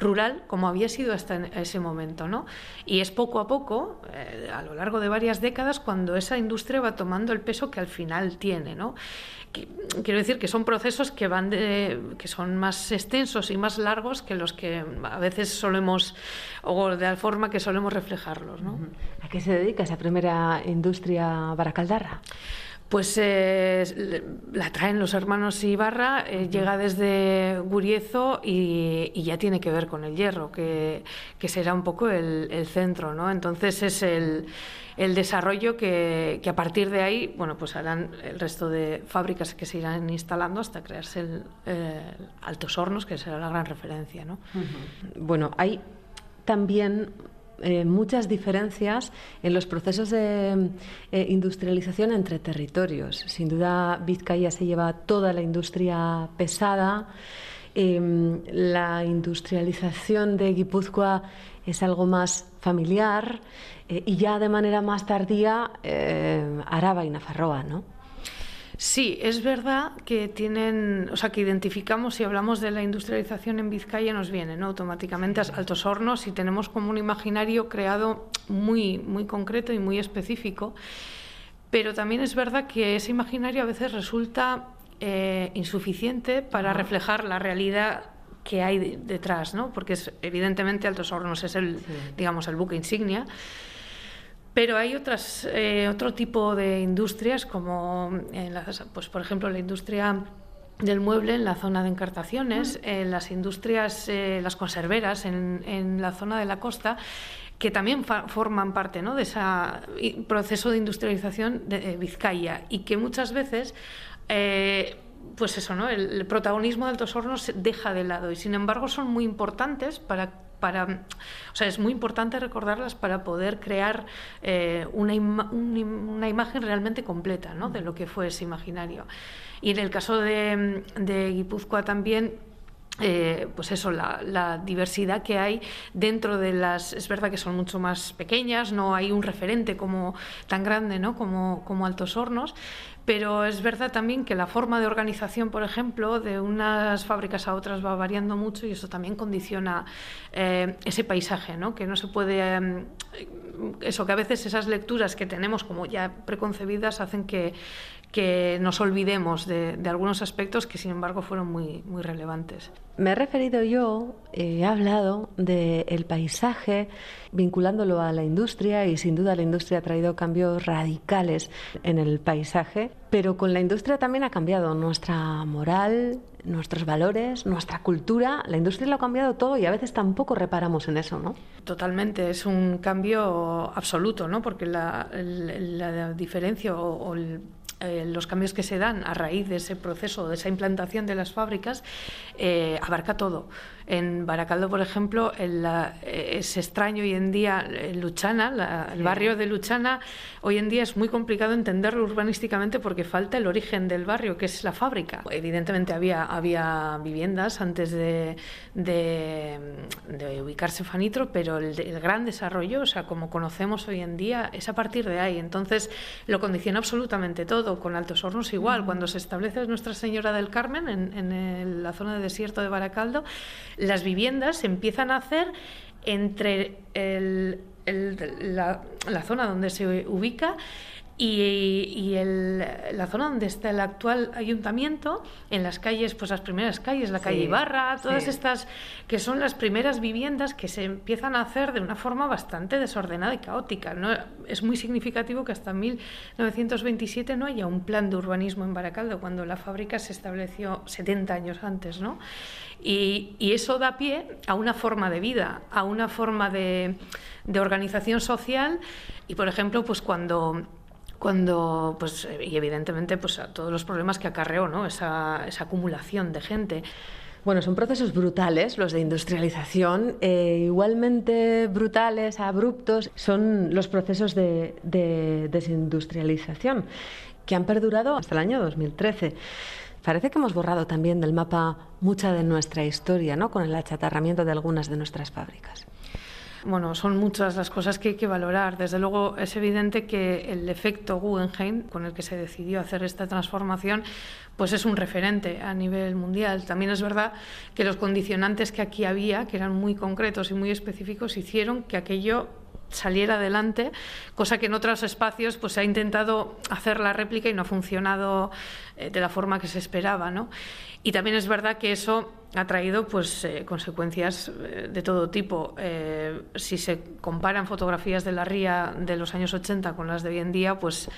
rural como había sido hasta ese momento. ¿no? Y es poco a poco, eh, a lo largo de varias décadas, cuando esa industria va tomando el peso que al final tiene. ¿no? quiero decir que son procesos que van de, que son más extensos y más largos que los que a veces solemos o de la forma que solemos reflejarlos. ¿no? ¿A qué se dedica esa primera industria baracaldarra? Pues eh, la traen los hermanos Ibarra, eh, llega desde Guriezo y, ya tiene que ver con el hierro, que, será un poco el, centro, ¿no? Entonces es el, desarrollo que, a partir de ahí, bueno, pues harán el resto de fábricas que se irán instalando hasta crearse el, Altos Hornos, que será la gran referencia, ¿no? Bueno, hay también eh, muchas diferencias en los procesos de eh, industrialización entre territorios. Sin duda, Vizcaya se lleva toda la industria pesada. Em, la industrialización de Guipúzcoa es algo más familiar eh, y ya de manera más tardía Araba y Nafarroa, ¿no? Sí, es verdad que tienen, o sea, que identificamos si hablamos de la industrialización en Vizcaya nos viene, ¿no? Automáticamente Altos Hornos y tenemos como un imaginario creado muy muy concreto y muy específico. Pero también es verdad que ese imaginario a veces resulta eh, insuficiente para reflejar la realidad que hay detrás, ¿no? Porque es, evidentemente Altos Hornos es el, digamos, el buque insignia. Pero hay otras, eh, otro tipo de industrias, como, en pues, por ejemplo, la industria del mueble en la zona de encartaciones, en las industrias, eh, las conserveras en, en, la zona de la costa, que también forman parte ¿no? de ese proceso de industrialización de, Vizcaya y que muchas veces... Eh, pues eso, ¿no? El, el, protagonismo de Altos Hornos se deja de lado y sin embargo son muy importantes para para, o sea, es muy importante recordarlas para poder crear eh, una, una, imagen realmente completa ¿no? de lo que fue ese imaginario. Y en el caso de, de Guipúzcoa también eh, pues eso, la, diversidad que hay dentro de las. Es verdad que son mucho más pequeñas, no hay un referente como tan grande ¿no? como, como Altos Hornos, pero es verdad también que la forma de organización, por ejemplo, de unas fábricas a otras va variando mucho y eso también condiciona eh, ese paisaje, ¿no? que no se puede. Em, eso, que a veces esas lecturas que tenemos como ya preconcebidas hacen que que nos olvidemos de, algunos aspectos que sin embargo fueron muy, muy relevantes. Me he referido yo, eh, he hablado del paisaje vinculándolo a la industria y sin duda la industria ha traído cambios radicales en el paisaje, pero con la industria también ha cambiado nuestra moral, nuestros valores, nuestra cultura. La industria lo ha cambiado todo y a veces tampoco reparamos en eso, ¿no? Totalmente, es un cambio absoluto, ¿no? Porque la, diferencia o, o el eh, los cambios que se dan a raíz de ese proceso, de esa implantación de las fábricas, eh, abarca todo. En Baracaldo, por ejemplo, es extraño hoy en día Luchana, el barrio de Luchana, hoy en día es muy complicado entenderlo urbanísticamente porque falta el origen del barrio, que es la fábrica. Evidentemente había, había viviendas antes de, de, ubicarse Fanitro, pero el, el, gran desarrollo, o sea, como conocemos hoy en día, es a partir de ahí. Entonces lo condiciona absolutamente todo. Con Altos Hornos igual, cuando se establece Nuestra Señora del Carmen en, en la zona de desierto de Baracaldo, las viviendas se empiezan a hacer entre la, la, zona donde se ubica y, la zona donde está el actual ayuntamiento, en las calles, pues las primeras calles, la calle Ibarra, todas estas que son las primeras viviendas que se empiezan a hacer de una forma bastante desordenada y caótica. ¿no? Es muy significativo que hasta 1927 no haya un plan de urbanismo en Baracaldo, cuando la fábrica se estableció 70 años antes. ¿no? Y, eso da pie a una forma de vida, a una forma de, de organización social y, por ejemplo, pues cuando cuando, pues, y evidentemente, pues a todos los problemas que acarreó, ¿no? Esa, acumulación de gente. Bueno, son procesos brutales los de industrialización, eh, igualmente brutales, abruptos, son los procesos de, de, desindustrialización que han perdurado hasta el año 2013. Parece que hemos borrado también del mapa mucha de nuestra historia, ¿no? Con el achatarramiento de algunas de nuestras fábricas. Bueno, son muchas las cosas que hay que valorar. Desde luego es evidente que el efecto Guggenheim, con el que se decidió hacer esta transformación, pues es un referente a nivel mundial. También es verdad que los condicionantes que aquí había, que eran muy concretos y muy específicos, hicieron que aquello saliera adelante, cosa que en otros espacios pues se ha intentado hacer la réplica y no ha funcionado de la forma que se esperaba, ¿no? Y también es verdad que eso ha traído pues eh, consecuencias eh, de todo tipo. si se comparan fotografías de la ría de los años 80 con las de hoy en día, pues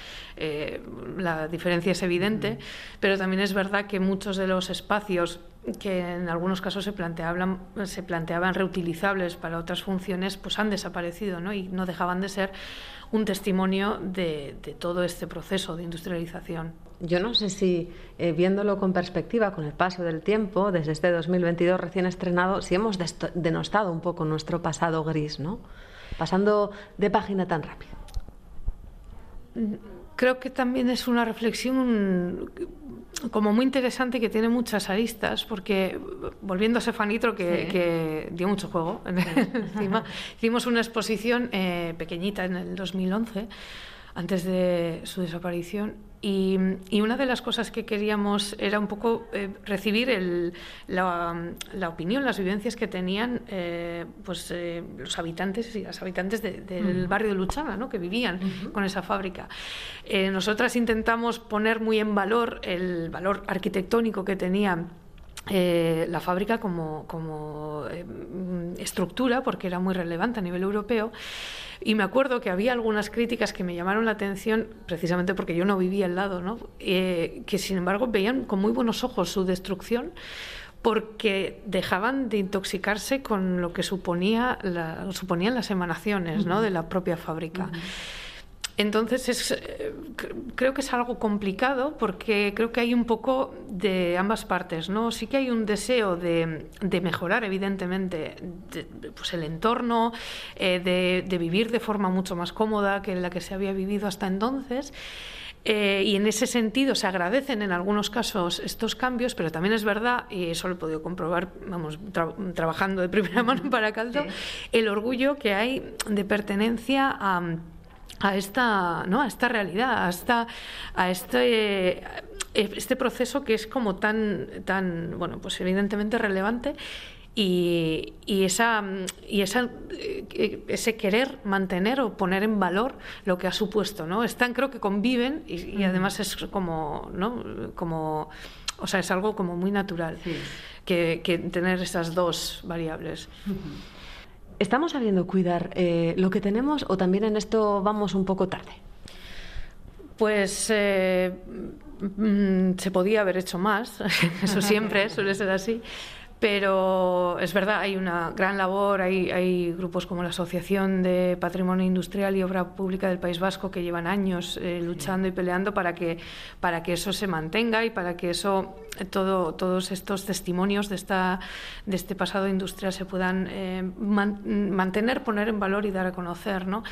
la diferencia es evidente, pero también es verdad que muchos de los espacios que en algunos casos se planteaban, se planteaban reutilizables para otras funciones, pues han desaparecido ¿no? y no dejaban de ser un testimonio de, todo este proceso de industrialización. Yo no sé si, eh, viéndolo con perspectiva, con el paso del tiempo, desde este 2022 recién estrenado, si hemos denostado un poco nuestro pasado gris, ¿no? Pasando de página tan rápido. Creo que también es una reflexión como muy interesante que tiene muchas aristas, porque volviendo a Sefanitro, que, que dio mucho juego encima, hicimos una exposición eh, pequeñita en el 2011, antes de su desaparición, y, una de las cosas que queríamos era un poco eh, recibir el, la, la, opinión, las vivencias que tenían eh, pues, los habitantes y las habitantes del barrio de Luchana, ¿no? que vivían con esa fábrica. nosotras intentamos poner muy en valor el valor arquitectónico que tenía eh, la fábrica como, como eh, estructura, porque era muy relevante a nivel europeo. Y me acuerdo que había algunas críticas que me llamaron la atención, precisamente porque yo no vivía al lado, ¿no? Eh, que sin embargo veían con muy buenos ojos su destrucción porque dejaban de intoxicarse con lo que suponía suponían las emanaciones ¿no? de la propia fábrica. Entonces, es, eh, creo que es algo complicado porque creo que hay un poco de ambas partes, ¿no? Sí que hay un deseo de, mejorar, evidentemente, pues el entorno, eh, de, vivir de forma mucho más cómoda que la que se había vivido hasta entonces. Eh, y en ese sentido se agradecen en algunos casos estos cambios, pero también es verdad, y eso lo he podido comprobar, vamos, trabajando de primera mano para Caldo, el orgullo que hay de pertenencia a a esta, ¿no? a esta realidad, a, a este, este proceso que es como tan, tan, bueno, pues evidentemente relevante y, y, esa, y esa, ese querer mantener o poner en valor lo que ha supuesto, ¿no? Están, creo que conviven y, además es como, ¿no? Como, o sea, es algo como muy natural que, que, tener esas dos variables. ¿Estamos sabiendo cuidar eh, lo que tenemos o también en esto vamos un poco tarde? Pues eh, mm, se podía haber hecho más, eso siempre suele ser así. Pero es verdad, hay una gran labor, hay, hay, grupos como la Asociación de Patrimonio Industrial y Obra Pública del País Vasco que llevan años eh, luchando y peleando para que, para que eso se mantenga y para que eso, todo, todos estos testimonios de, esta, de este pasado industrial se puedan eh, mantener, poner en valor y dar a conocer. ¿no?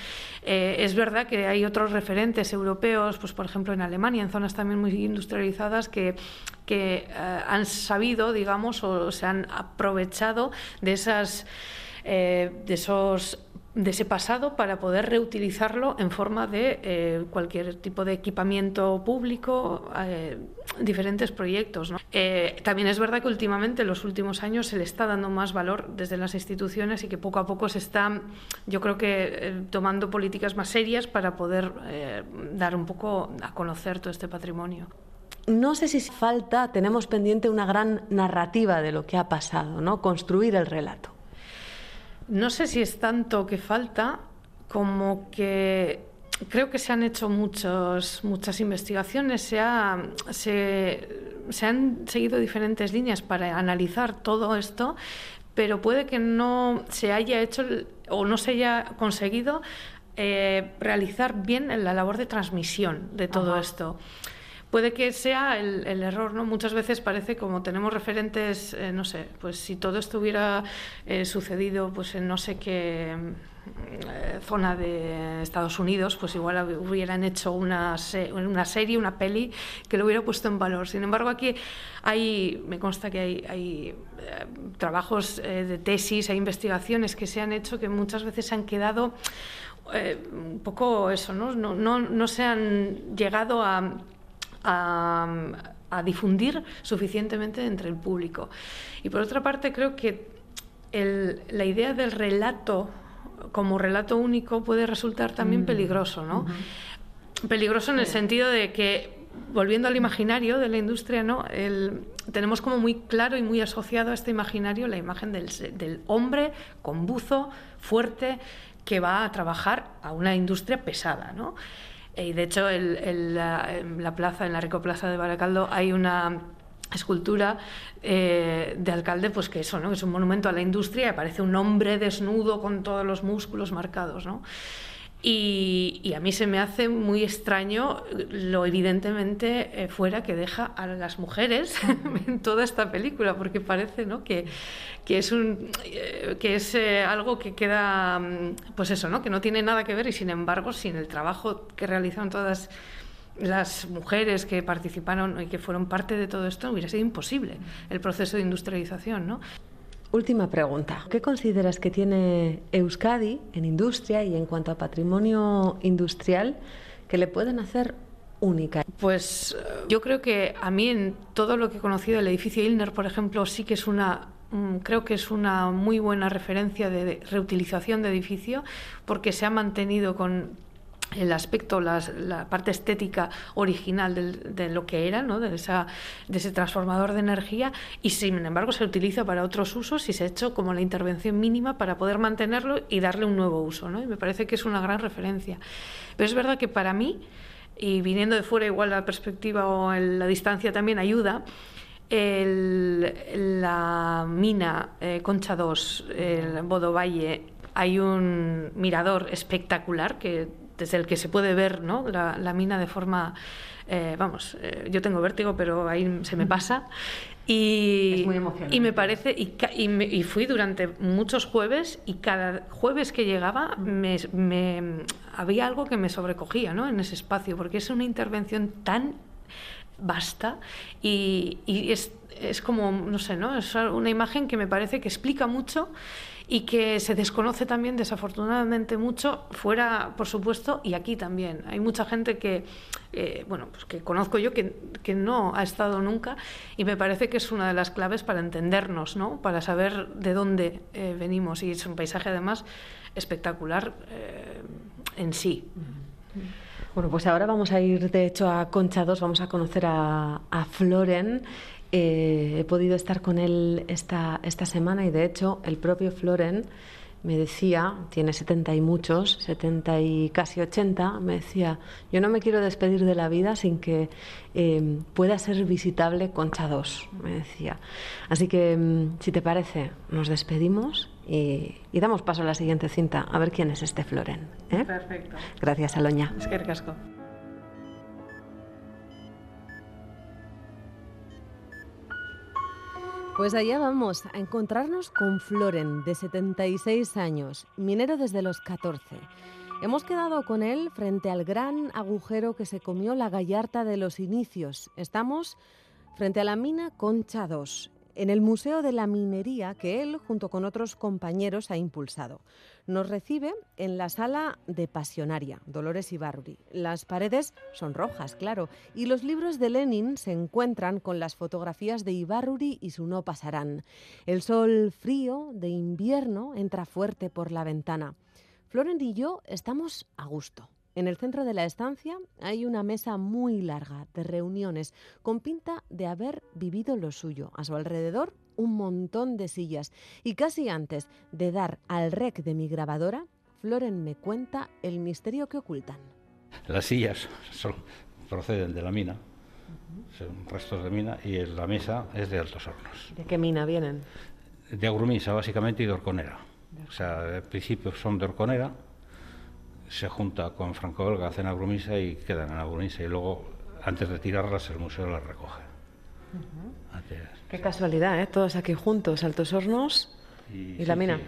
Eh, es verdad que hay otros referentes europeos, pues por ejemplo en Alemania, en zonas también muy industrializadas, que, que han sabido, digamos, o se han aprovechado de esas eh, de esos de ese pasado para poder reutilizarlo en forma de eh, cualquier tipo de equipamiento público, eh, diferentes proyectos. también es verdad que últimamente, en los últimos años, se le está dando más valor desde las instituciones y que poco a poco se está, yo creo que, tomando políticas más serias para poder dar un poco a conocer todo este patrimonio no sé si falta, tenemos pendiente una gran narrativa de lo que ha pasado, ¿no? Construir el relato. No sé si es tanto que falta como que creo que se han hecho muchos, muchas investigaciones, se, se han seguido diferentes líneas para analizar todo esto, pero puede que no se haya hecho o no se haya conseguido eh, realizar bien la labor de transmisión de todo esto puede que sea el, error, ¿no? Muchas veces parece como tenemos referentes, eh, no sé, pues si todo esto hubiera eh, sucedido pues en no sé qué eh, zona de Estados Unidos, pues igual hubieran hecho una, una serie, una peli que lo hubiera puesto en valor. Sin embargo, aquí hay, me consta que hay, hay trabajos de tesis, hay investigaciones que se han hecho que muchas veces se han quedado un poco eso. No, no, no se han llegado a a, difundir suficientemente entre el público. Y por otra parte, creo que la idea del relato como relato único puede resultar también mm. peligroso, ¿no? Peligroso en el sentido de que volviendo al imaginario de la industria, ¿no? tenemos como muy claro y muy asociado a este imaginario la imagen del, del, hombre con buzo, fuerte, que va a trabajar a una industria pesada. ¿no? Y de hecho, en la, plaza, en la Rico Plaza de Baracaldo, hay una escultura eh, de alcalde, pues que eso, ¿no? es un monumento a la industria y aparece un hombre desnudo con todos los músculos marcados. ¿no? Y, a mí se me hace muy extraño lo evidentemente eh, fuera que deja a las mujeres en toda esta película, porque parece ¿no? que, que es, un, eh, que es eh, algo que queda, mm, pues eso, ¿no? que no tiene nada que ver y sin embargo, sin el trabajo que realizaron todas las mujeres que participaron y que fueron parte de todo esto, hubiera sido imposible el proceso de industrialización. ¿no? Última pregunta. ¿Qué consideras que tiene Euskadi en industria y en cuanto a patrimonio industrial que le pueden hacer única? Pues yo creo que a mí en todo lo que he conocido el edificio Ilner, por ejemplo, sí que es una mm, creo que es una muy buena referencia de reutilización de edificio porque se ha mantenido con el aspecto, la parte estética original de lo que era, ¿no? de, esa, de ese transformador de energía, y sin embargo se utiliza para otros usos y se ha hecho como la intervención mínima para poder mantenerlo y darle un nuevo uso. ¿no? Me parece que es una gran referencia. Pero es verdad que para mí, y viniendo de fuera igual la perspectiva o la distancia también ayuda, la mina eh, Concha 2, el Bodo Valle, hay un mirador espectacular que desde el que se puede ver ¿no? la, mina de forma, eh, vamos, eh, yo tengo vértigo, pero ahí se me pasa. Y, y me parece, y, y, fui durante muchos jueves y cada jueves que llegaba me, había algo que me sobrecogía ¿no? en ese espacio, porque es una intervención tan vasta y, y es, es, como, no sé, ¿no? es una imagen que me parece que explica mucho y que se desconoce también desafortunadamente mucho fuera, por supuesto, y aquí también. Hay mucha gente que, eh, bueno, pues que conozco yo que, que, no ha estado nunca y me parece que es una de las claves para entendernos, ¿no? para saber de dónde eh, venimos y es un paisaje además espectacular eh, en sí. Bueno, pues ahora vamos a ir de hecho a Concha 2, vamos a conocer a, a Floren. Eh, he podido estar con él esta, esta semana y de hecho el propio Floren me decía, tiene 70 y muchos, 70 y casi 80, me decía, yo no me quiero despedir de la vida sin que eh, pueda ser visitable Concha 2, me decía. Así que, mm, si te parece, nos despedimos y, damos paso a la siguiente cinta, a ver quién es este Floren. ¿eh? Perfecto. Gracias, Aloña. Es que Pues allá vamos a encontrarnos con Floren, de 76 años, minero desde los 14. Hemos quedado con él frente al gran agujero que se comió la gallarta de los inicios. Estamos frente a la mina Concha 2, en el Museo de la Minería que él, junto con otros compañeros, ha impulsado. Nos recibe en la sala de Pasionaria, Dolores Ibarri. Las paredes son rojas, claro, y los libros de Lenin se encuentran con las fotografías de Ibarruri y su no pasarán. El sol frío de invierno entra fuerte por la ventana. Florent y yo estamos a gusto. En el centro de la estancia hay una mesa muy larga de reuniones con pinta de haber vivido lo suyo. A su alrededor un montón de sillas y casi antes de dar al rec de mi grabadora, Floren me cuenta el misterio que ocultan. Las sillas son, proceden de la mina, son restos de mina y la mesa es de Altos Hornos. ¿De qué mina vienen? De Agrumisa básicamente y de Orconera. O sea, al principio son de Orconera se junta con Franco Belga, hacen Agrumisa y quedan en Agrumisa y luego antes de tirarlas el museo las recoge. Qué casualidad, ¿eh? Todos aquí juntos, Altos Hornos y, la mina.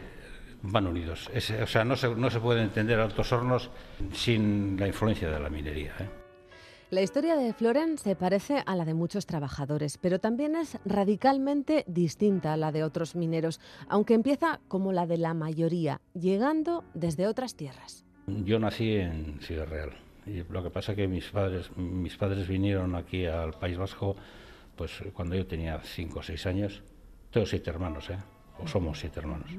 van unidos. o sea, no se, no se puede entender Altos Hornos sin la influencia de la minería. ¿eh? La historia de Floren se parece a la de muchos trabajadores, pero también es radicalmente distinta a la de otros mineros, aunque empieza como la de la mayoría, llegando desde otras tierras. Yo nací en Ciudad Real y lo que pasa es que mis padres, mis padres vinieron aquí al País Vasco pues cuando yo tenía cinco o seis años. Tengo siete hermanos, ¿eh? O somos siete hermanos.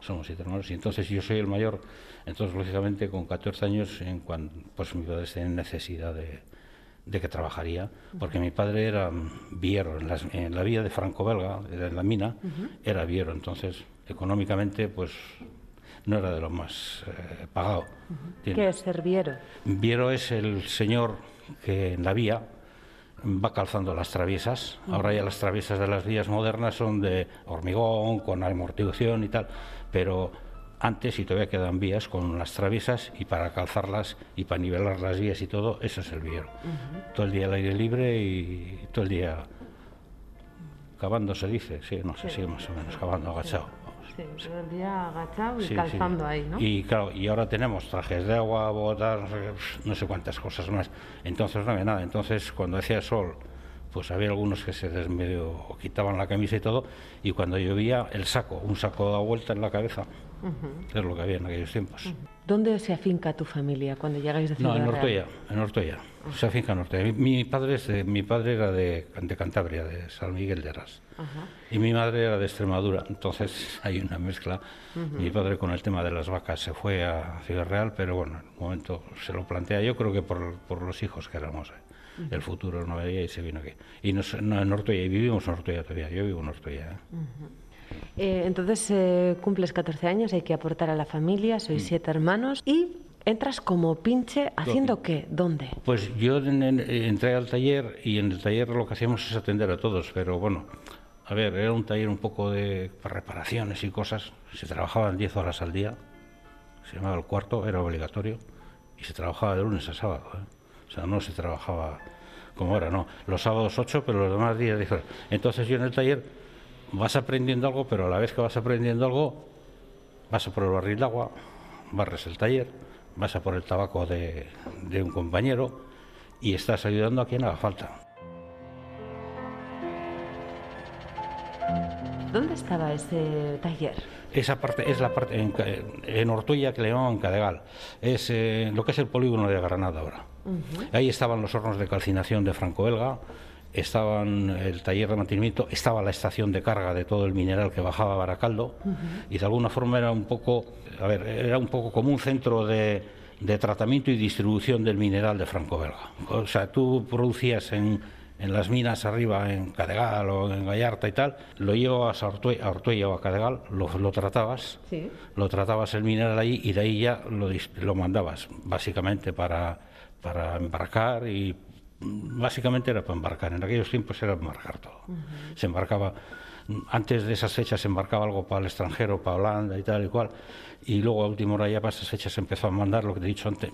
Somos siete hermanos y entonces yo soy el mayor. Entonces, lógicamente, con 14 años, en cuando, pues mi padre tenía necesidad de, de que trabajaría, porque mi padre era viero en, en la vía de Franco-Belga, en la mina, era viero, entonces económicamente pues no era de lo más eh, pagado. ¿Qué es ser viero? Viero es el señor que en la vía va calzando las traviesas. Ahora ya las traviesas de las vías modernas son de hormigón, con amortiguación y tal, pero antes y todavía quedan vías con las traviesas y para calzarlas y para nivelar las vías y todo, eso es el viero. Todo el día al aire libre y todo el día cavando se dice, sí, no sé, sí, más o menos, cavando agachado. Sí, todo el día agachado y calzando ahí, ¿no? Y claro, y ahora tenemos trajes de agua, botas, no sé, cuántas cosas más. Entonces no había nada. Entonces cuando hacía sol, pues había algunos que se desmedio, quitaban la camisa y todo, y cuando llovía, el saco, un saco da vuelta en la cabeza. Es lo que había en aquellos tiempos. ¿Dónde se afinca tu familia cuando llegáis de Ciudad No, en Ortoya, en Ortoya. Se afinca en Ortoya. Mi, padre, mi padre era de, de, Cantabria, de San Miguel de Arras. Y mi madre era de Extremadura. Entonces hay una mezcla. Mi padre con el tema de las vacas se fue a Ciudad Real, pero bueno, en un momento se lo plantea. Yo creo que por, por los hijos que éramos. ¿eh? El futuro no veía y se vino aquí. Y nos, no, en Ortoya, y vivimos en Ortoya todavía. Yo vivo en Ortoya. ¿eh? Eh, entonces eh, cumples 14 años, hay que aportar a la familia, sois mm. siete hermanos y entras como pinche haciendo qué, dónde. Pues yo entré al taller y en el taller lo que hacíamos es atender a todos, pero bueno, a ver, era un taller un poco de reparaciones y cosas, se trabajaban 10 horas al día, se llamaba el cuarto, era obligatorio, y se trabajaba de lunes a sábado, ¿eh? o sea, no se trabajaba como ahora, no, los sábados 8, pero los demás días 10 Entonces yo en el taller vas aprendiendo algo, pero a la vez que vas aprendiendo algo, vas a por el barril de agua, barres el taller, vas a por el tabaco de, un compañero y estás ayudando a quien haga falta. ¿Dónde estaba ese taller? Esa parte es la parte en, en Ortuella que le llamaban Cadegal. Es eh, lo que es el polígono de Granada ahora. Ahí estaban los hornos de calcinación de Franco-Belga, estaban el taller de mantenimiento, estaba la estación de carga de todo el mineral que bajaba a Baracaldo y de alguna forma era un poco, a ver, era un poco como un centro de, de tratamiento y distribución del mineral de Franco-Belga. O sea, tú producías en, en, las minas arriba, en Cadegal o en Gallarta y tal, lo llevabas a Ortuella, o a Cadegal, lo, lo tratabas, lo tratabas el mineral ahí y de ahí ya lo, lo mandabas, básicamente para, para embarcar y básicamente era para embarcar. En aquellos tiempos era embarcar todo. Se embarcaba, antes de esas fechas se embarcaba algo para el extranjero, para Holanda y tal y cual, y luego a última hora ya para esas fechas se empezó a mandar lo que te he dicho antes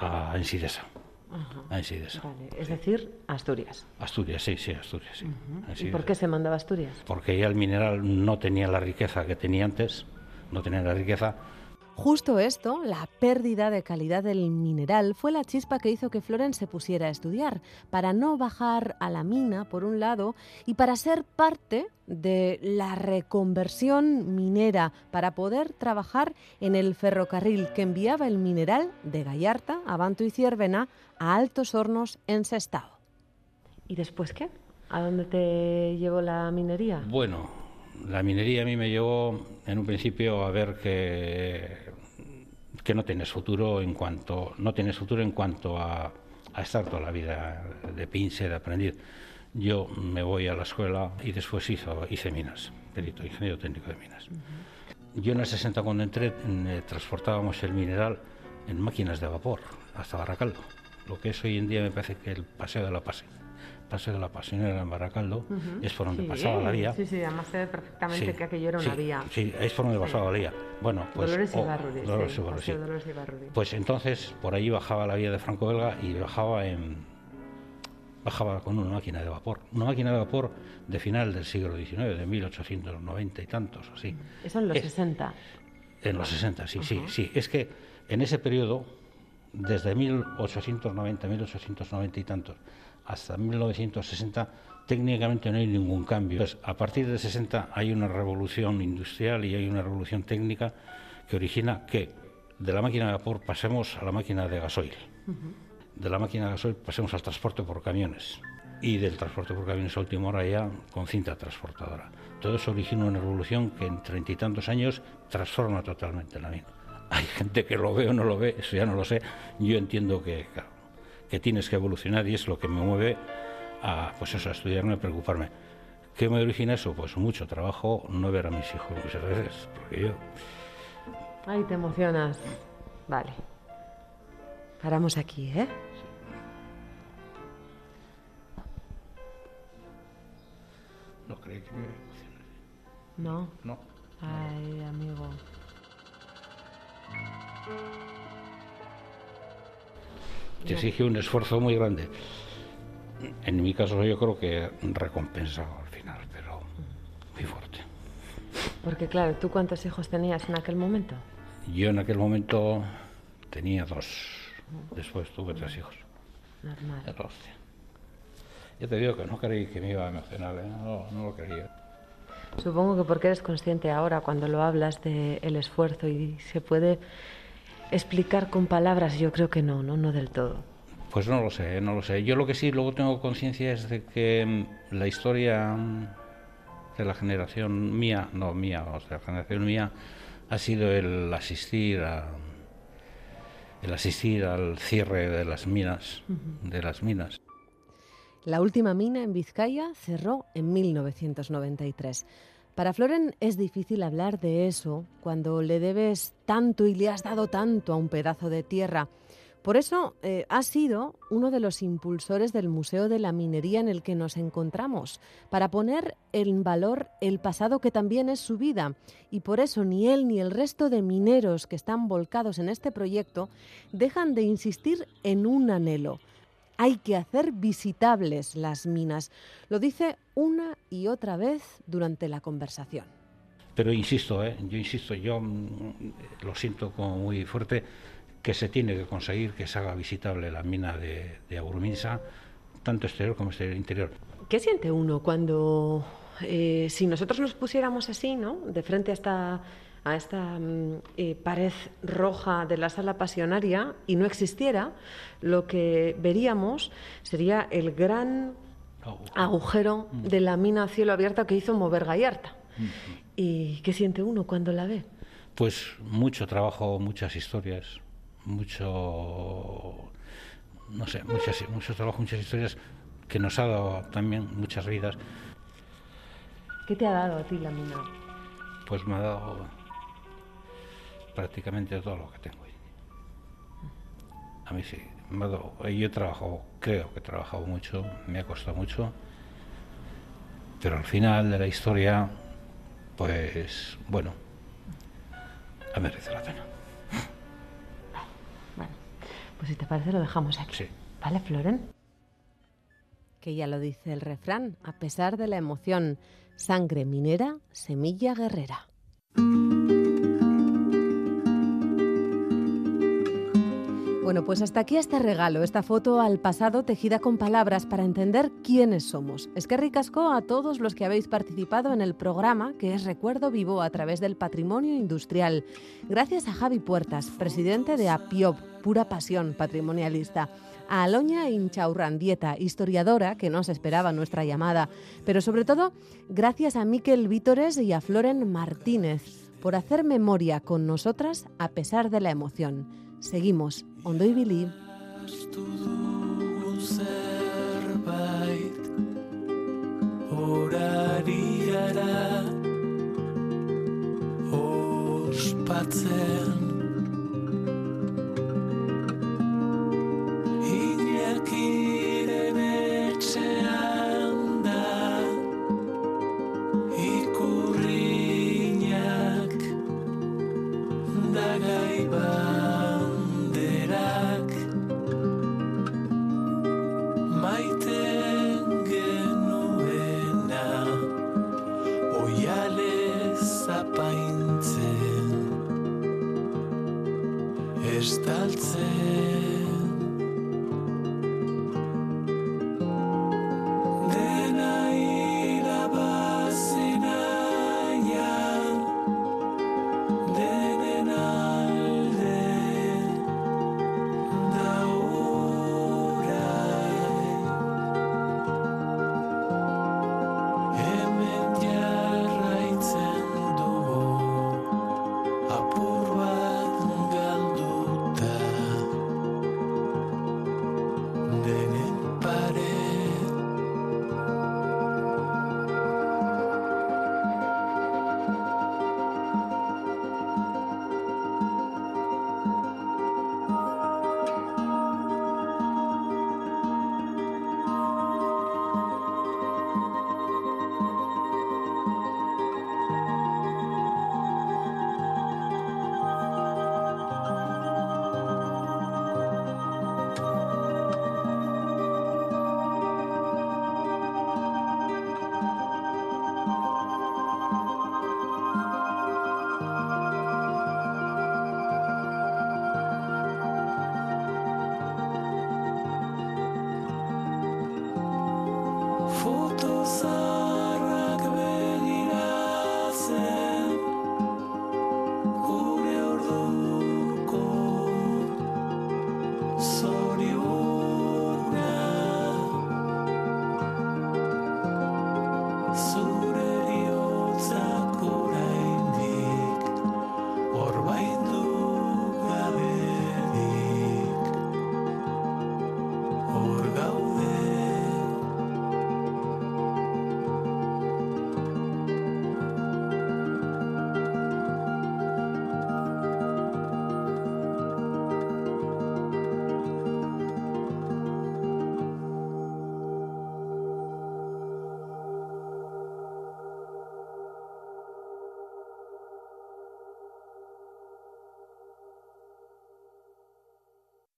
a, Ensidesa. A Ensidesa. Es decir, Asturias. Asturias, sí, sí, Asturias. Sí. ¿Y por qué se mandaba a Asturias? Porque ya el mineral no tenía la riqueza que tenía antes, no tenía la riqueza Justo esto, la pérdida de calidad del mineral, fue la chispa que hizo que Floren se pusiera a estudiar, para no bajar a la mina, por un lado, y para ser parte de la reconversión minera, para poder trabajar en el ferrocarril que enviaba el mineral de Gallarta, Abanto y Ciervena a Altos Hornos en Sestao. ¿Y después qué? ¿A dónde te llevó la minería? Bueno, la minería a mí me llevó en un principio a ver que, que no tienes futuro en cuanto no tienes futuro en cuanto a, estar toda la vida de pinche, de aprendiz. Yo me voy a la escuela y después hizo, hice minas, perito, ingeniero técnico de minas. Yo en el 60 cuando entré eh, transportábamos el mineral en máquinas de vapor hasta Baracaldo, lo que es hoy en día me parece que el paseo de la Pase Paseo de la Pasionera en Baracaldo, es por donde pasaba la vía. Sí, sí, además se ve perfectamente que aquello era una vía. Sí, es por donde pasaba la vía. Bueno, pues, Dolores y Barruri. Dolores, y Barruri, Pues entonces por ahí bajaba la vía de Franco Belga y bajaba en, bajaba con una máquina de vapor, una máquina de vapor de final del siglo XIX, de 1890 y tantos, así. Eso en los 60. En los 60, sí, sí, sí. Es que en ese periodo, desde 1890, 1890 y tantos, hasta 1960, técnicamente no hay ningún cambio. Pues a partir de 60 hay una revolución industrial y hay una revolución técnica que origina que de la máquina de vapor pasemos a la máquina de gasoil. De la máquina de gasoil pasemos al transporte por camiones. Y del transporte por camiones a última hora ya con cinta transportadora. Todo eso origina una revolución que en treinta y tantos años transforma totalmente la mina. Hay gente que lo ve o no lo ve, eso ya no lo sé. Yo entiendo que, que tienes que evolucionar y es lo que me mueve a, pues eso, a estudiarme, a preocuparme. ¿Qué me origina eso? Pues mucho trabajo, no ver a mis hijos muchas veces, porque yo... Ay, te emocionas. Vale. Paramos aquí, ¿eh? No creí que me No. No. Ay, amigo. Te exige un esfuerzo muy grande. En mi caso yo creo que recompensado al final, pero muy fuerte. Porque claro, ¿tú cuántos hijos tenías en aquel momento? Yo en aquel momento tenía dos, después tuve tres hijos. Normal. Hostia. Ya te digo que no creí que me iba a emocionar, ¿eh? no, no lo creía. Supongo que porque eres consciente ahora cuando lo hablas del esfuerzo y se puede explicar con palabras, yo creo que no, no, no del todo. Pues no lo sé, no lo sé. Yo lo que sí luego tengo conciencia es de que mm, la historia mm, de la generación mía, no mía, o sea, la generación mía, ha sido el asistir a el asistir al cierre de las minas, de las minas. La última mina en Vizcaya cerró en 1993. Para Floren es difícil hablar de eso cuando le debes tanto y le has dado tanto a un pedazo de tierra. Por eso eh, ha sido uno de los impulsores del Museo de la Minería en el que nos encontramos, para poner en valor el pasado que también es su vida. Y por eso ni él ni el resto de mineros que están volcados en este proyecto dejan de insistir en un anhelo. Hay que hacer visitables las minas. Lo dice una y otra vez durante la conversación. Pero insisto, ¿eh? yo insisto, yo mm, lo siento como muy fuerte que se tiene que conseguir que se haga visitable la mina de, de Agurminsa, tanto exterior como exterior, interior. ¿Qué siente uno cuando, eh, si nosotros nos pusiéramos así, ¿no? de frente a esta, a esta mm, eh, pared roja de la sala pasionaria y no existiera, lo que veríamos sería el gran agujero Mm. de la mina a cielo abierto que hizo mover Gallarta. ¿Y qué siente uno cuando la ve? Pues mucho trabajo, muchas historias, mucho, no sé, muchas, mucho trabajo, muchas historias que nos ha dado también muchas vidas. ¿Qué te ha dado a ti la mina? Pues me ha dado prácticamente todo lo que tengo. hoy. A mí sí, me ha dado, yo he trabajado, creo que he trabajado mucho, me ha costado mucho, pero al final de la historia, pues bueno, ha merecido la pena. Bueno, pues si te parece lo dejamos aquí. Sí. ¿Vale, Floren? Que ya lo dice el refrán, a pesar de la emoción, sangre minera, semilla guerrera. Bueno, pues hasta aquí este regalo, esta foto al pasado tejida con palabras para entender quiénes somos. Es que ricasco a todos los que habéis participado en el programa, que es Recuerdo Vivo a través del patrimonio industrial. Gracias a Javi Puertas, presidente de APIOP, pura pasión patrimonialista. A Aloña Inchaurrandieta, historiadora, que no se esperaba nuestra llamada. Pero sobre todo, gracias a Miquel Vítores y a Floren Martínez por hacer memoria con nosotras a pesar de la emoción. Seguimos, ondo ibili. Zerbait, horariara ospatzen. Iñakin.